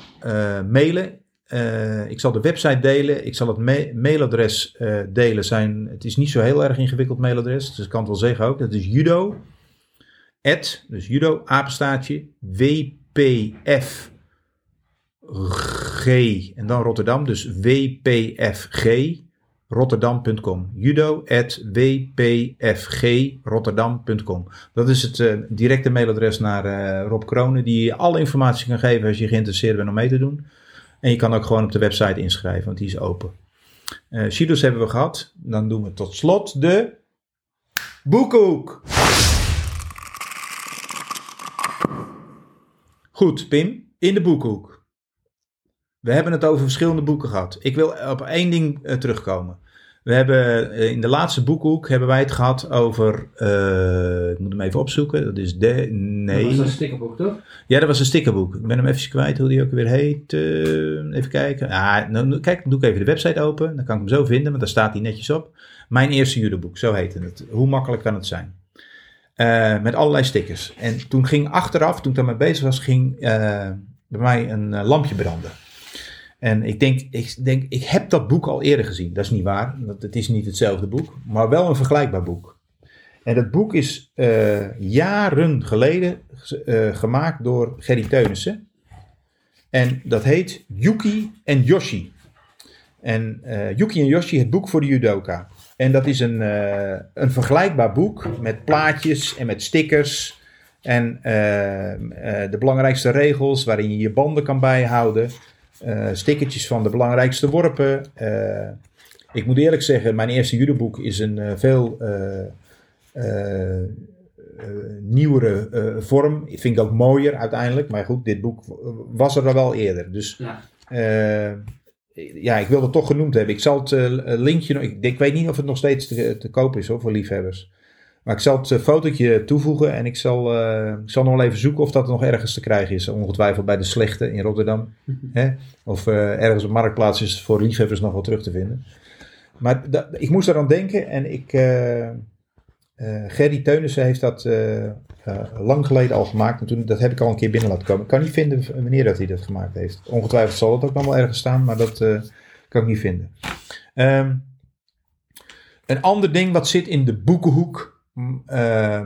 mailen. Eh, ik zal de website delen. Ik zal het ma- mailadres eh, delen. Zijn, het is niet zo heel erg ingewikkeld mailadres. Dus ik kan het wel zeggen ook. Dat is judo. Dus judo, WPF en dan Rotterdam. Dus WPFG Rotterdam.com. Judo at wpfgrotterdam.com. Dat is het eh, directe mailadres naar Rob Kronen, die je alle informatie kan geven als je geïnteresseerd bent om mee te doen. En je kan ook gewoon op de website inschrijven, want die is open. Eh Shido's hebben we gehad. Dan doen we tot slot de boekhoek. Goed, Pim, in de boekhoek. We hebben het over verschillende boeken gehad. Ik wil op één ding eh, terugkomen. We hebben eh, in de laatste boekhoek hebben wij het gehad over. eh, ik moet hem even opzoeken. Dat is de.
Dat
Nee.
was een stickerboek, toch?
Ja, dat was een stickerboek. Ik ben hem even kwijt hoe die ook weer heet. Eh, even kijken. Ah, nou, nou, kijk, dan doe ik even de website open. Dan kan ik hem zo vinden, want daar staat hij netjes op. Mijn eerste judoboek, zo heette het. Hoe makkelijk kan het zijn? Met allerlei stickers. En toen ging achteraf, toen ik daarmee bezig was, ging bij mij een lampje branden. En ik denk, ik denk, ik heb dat boek al eerder gezien. Dat is niet waar, want het is niet hetzelfde boek, maar wel een vergelijkbaar boek. En dat boek is eh, jaren geleden eh, gemaakt door Gerry Teunissen. En dat heet Yuki en Yoshi. En eh, Yuki en Yoshi, het boek voor de judoka. En dat is een, een vergelijkbaar boek met plaatjes en met stickers. En de belangrijkste regels waarin je je banden kan bijhouden. Eh stickertjes van de belangrijkste worpen. Eh, ik moet eerlijk zeggen, mijn eerste judoboek is een eh, veel nieuwere vorm. Ik vind het ook mooier uiteindelijk. Maar goed, dit boek was er al wel eerder. Dus
Ja.
ja, ik wil het toch genoemd hebben. Ik zal het linkje, nog- ik, ik weet niet of het nog steeds te, te koop is hoor, voor liefhebbers. Maar ik zal het eh, fotootje toevoegen en ik zal, eh, ik zal nog wel even zoeken of dat nog ergens te krijgen is. Ongetwijfeld bij de Slechte in Rotterdam. Hè? Of eh, ergens op Marktplaats is voor liefhebbers nog wel terug te vinden. Maar ik moest eraan denken en ik... Gerry Teunissen heeft dat lang geleden al gemaakt. Dat heb ik al een keer binnen laten komen. Ik kan niet vinden wanneer dat hij dat gemaakt heeft. Ongetwijfeld zal het ook nog wel ergens staan, maar dat kan ik niet vinden. Ehm, een ander ding wat zit in de boekenhoek,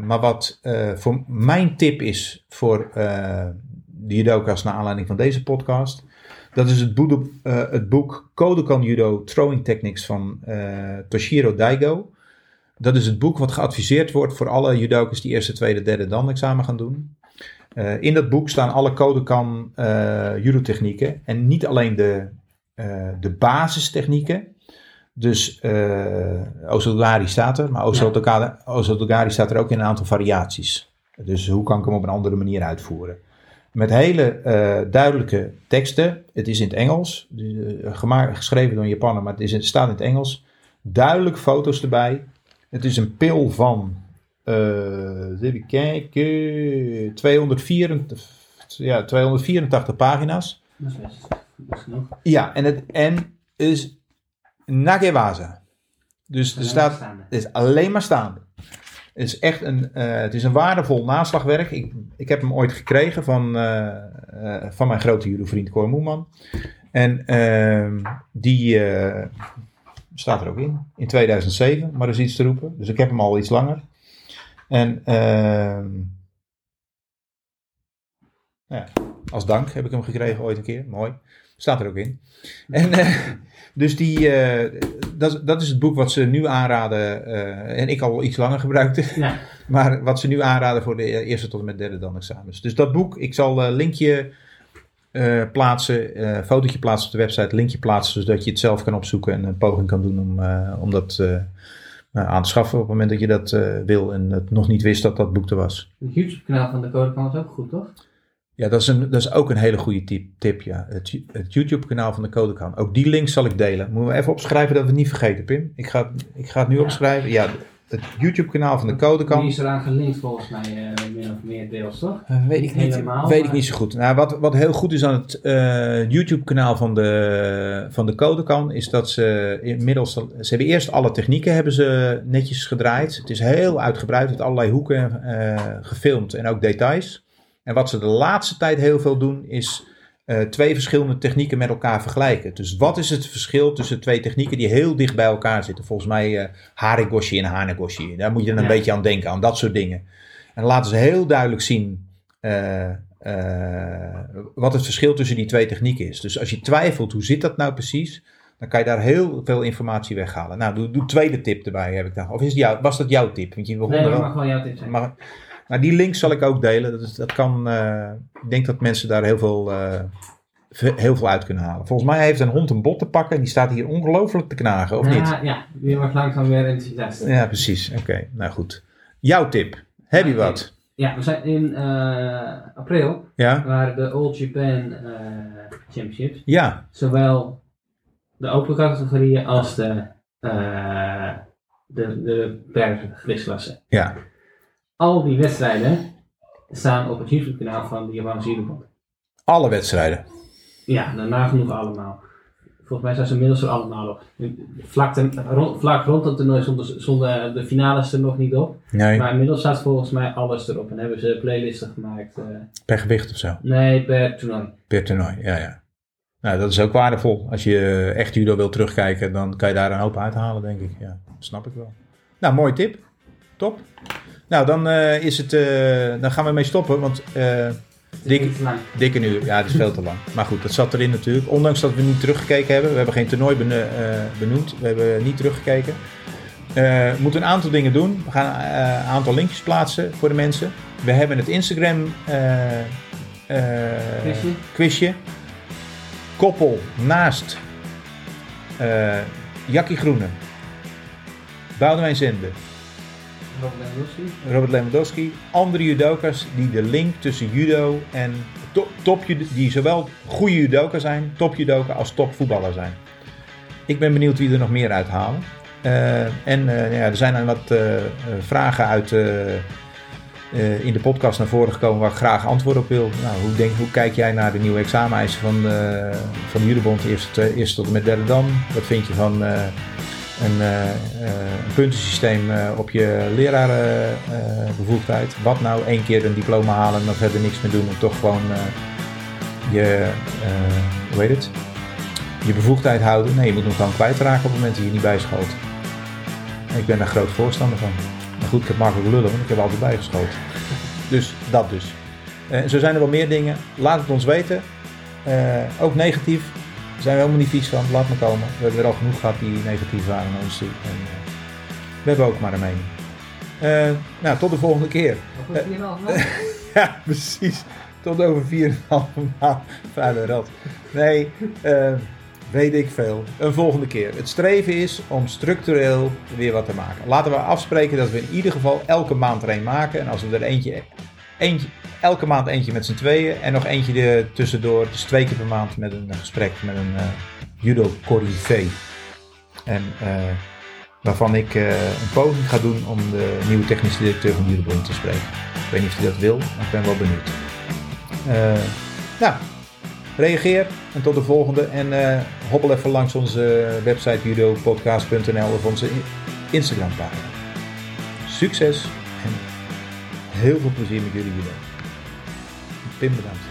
maar wat eh, voor mijn tip is voor eh de judoka's naar aanleiding van deze podcast. Dat is het boek, eh, het boek Kodokan Judo Throwing Techniques van eh, Toshiro Daigo. Dat is het boek wat geadviseerd wordt voor alle judokas die eerste, tweede, derde dan examen gaan doen. Eh, in dat boek staan alle Kodokan eh judo technieken. En niet alleen de, eh, de basistechnieken. Dus Osodogari staat er, maar Osodogari staat er ook in een aantal variaties. Dus hoe kan ik hem op een andere manier uitvoeren? Met hele eh, duidelijke teksten. Het is in het Engels, eh, gemaakt, geschreven door een Japaner, maar het, is, het staat in het Engels. Duidelijk foto's erbij. Het is een pil van, eh even kijken, 284, ja, 284 pagina's.
Dat is best, dat is genoeg.
Ja, en het en is Nagewaza. Dus er staat, het is alleen maar staande. Het is echt een, eh, het is een waardevol naslagwerk. Ik, ik heb hem ooit gekregen van, eh, eh, van mijn grote judo-vriend Cor Moeman. En ehm, die staat er ook in, in 2007, maar dat is iets te roepen. Dus ik heb hem al iets langer. En ehm, ja, als dank heb ik hem gekregen ooit een keer. Mooi. Staat er ook in. En, eh, dus die, eh, dat, is- dat is het boek wat ze nu aanraden. eh, en ik al iets langer gebruikte.
Ja.
Maar wat ze nu aanraden voor de eerste tot en met derde dan examens. Dus dat boek, ik zal een linkje plaatsen, fotootje plaatsen op de website, linkje plaatsen, zodat je het zelf kan opzoeken en een poging kan doen om, om dat nou, aan te schaffen op het moment dat je dat wil en het nog niet wist dat dat boek er was.
Het YouTube-kanaal van de Code is ook goed, toch?
Ja, dat is, een, dat is ook een hele goede tip, tip ja. Het, het YouTube-kanaal van de Codekan. Ook die link zal ik delen. Moeten we even opschrijven dat we het niet vergeten, Pim. Ik ga, het- ik ga het nu
Ja.
opschrijven. Ja, het YouTube-kanaal van de Codekan.
Die is eraan gelinkt volgens mij, eh min of meer deels, toch?
Eh, weet ik niet,
Helemaal,
weet ik niet zo goed. Nou, wat, wat heel goed is aan het eh, YouTube-kanaal van de, van de Codekan, is dat ze inmiddels, ze hebben eerst alle technieken hebben ze netjes gedraaid. Het is heel uitgebreid, met allerlei hoeken eh, gefilmd en ook details. En wat ze de laatste tijd heel veel doen, is eh, twee verschillende technieken met elkaar vergelijken. Dus wat is het verschil tussen twee technieken die heel dicht bij elkaar zitten? Volgens mij eh Harigoshi en Hanegoshi. Daar moet je dan een
Ja.
beetje aan denken, aan dat soort dingen. En laten ze heel duidelijk zien eh, wat het verschil tussen die twee technieken is. Dus als je twijfelt, hoe zit dat nou precies? Dan kan je daar heel veel informatie weghalen. Nou, doe, doe tweede tip erbij, heb ik dan. Of is jou, was dat jouw tip? Want je begon
Nee, dat mag wel jouw tip zijn.
maar, maar die link zal ik ook delen. Dat, is, dat kan, eh, ik denk dat mensen daar heel veel, eh, heel veel uit kunnen halen. Volgens mij heeft een hond een bot te pakken en die staat hier ongelooflijk te knagen, of
ja,
niet?
Ja, die wordt langzaam weer enthousiast.
Ja, precies. Oké, nou goed. Jouw tip. Heb je wat?
Ja, we zijn in eh, april,
Ja?
waren de All Japan Championships.
Ja.
Zowel de open categorieën als de, eh de, de.
Ja.
Al die wedstrijden staan op het YouTube-kanaal van de Japanse Judobond.
Alle wedstrijden.
Ja, daarna genoeg allemaal. Volgens mij zijn ze inmiddels er allemaal op. Vlak, ten- rond, vlak rond het toernooi stonden de finales er nog niet op.
Nee,
Maar inmiddels staat volgens mij alles erop. En hebben ze playlisten gemaakt. eh,
per gewicht of zo.
nee, per toernooi.
Per toernooi, ja, ja. Nou, dat is ook waardevol. Als je echt judo wil terugkijken, dan kan je daar een hoop uithalen, denk ik. Ja, snap ik wel. Nou, mooie tip. top. Nou, dan, eh, is het, eh, dan gaan we mee stoppen, want dik, dik een uur, ja, het is veel te lang. Maar goed, dat zat erin natuurlijk. Ondanks dat we niet teruggekeken hebben. We hebben geen toernooi eh, benoemd. We hebben niet teruggekeken. We moeten een aantal dingen doen. We gaan een aantal linkjes plaatsen voor de mensen. We hebben het Instagram
Quizje.
quizje. Koppel naast Jackie Groene, Boudewijn Zende, Robert Lewandowski, andere judoka's die de link tussen judo en to- top die zowel goede judoka zijn, top judoka als top voetballer zijn. Ik ben benieuwd wie er nog meer uithalen. Eh, en eh, ja, er zijn dan wat eh, vragen uit in de podcast naar voren gekomen waar ik graag antwoord op wil. Nou, hoe, denk, hoe kijk jij naar de nieuwe exameneisen van, van de Judebond, eerste, eerste tot en met derde dan? Wat vind je van een, eh, eh, een puntensysteem eh, op je lerarenbevoegdheid? Wat nou één keer een diploma halen en dan verder niks meer doen om toch gewoon je, hoe heet het? je bevoegdheid houden? Nee, je moet hem gewoon kwijtraken op het moment dat je niet bijschoot. Ik ben daar groot voorstander van. Maar goed, ik heb makkelijk lullen, want ik heb altijd bijgeschoten. Dus dat dus. Zo zijn er wel meer dingen. Laat het ons weten. Ook negatief. Daar zijn we helemaal niet vies van. Laat me komen. We hebben er al genoeg gehad die negatief waren naar ons toe. En, eh, we hebben ook maar een mening. Eh, nou, tot de volgende keer.
Een 4,5 maand?
Ja, precies. Tot over 4,5 maand. Vuile rat. Nee, eh, weet ik veel. Een volgende keer. Het streven is om structureel weer wat te maken. Laten we afspreken dat we in ieder geval elke maand er een maken. En als we er eentje, eentje elke maand eentje met z'n tweeën. En nog eentje er tussendoor. Dus twee keer per maand met een gesprek met een eh, judo corrivé. En eh, waarvan ik eh, een poging ga doen om de nieuwe technische directeur van Judobond te spreken. Ik weet niet of hij dat wil, maar ik ben wel benieuwd. Nou, reageer en tot de volgende. En hobbel even langs onze website judopodcast.nl of onze in- Instagram pagina. Succes heel veel plezier met jullie judo. Pim bedankt.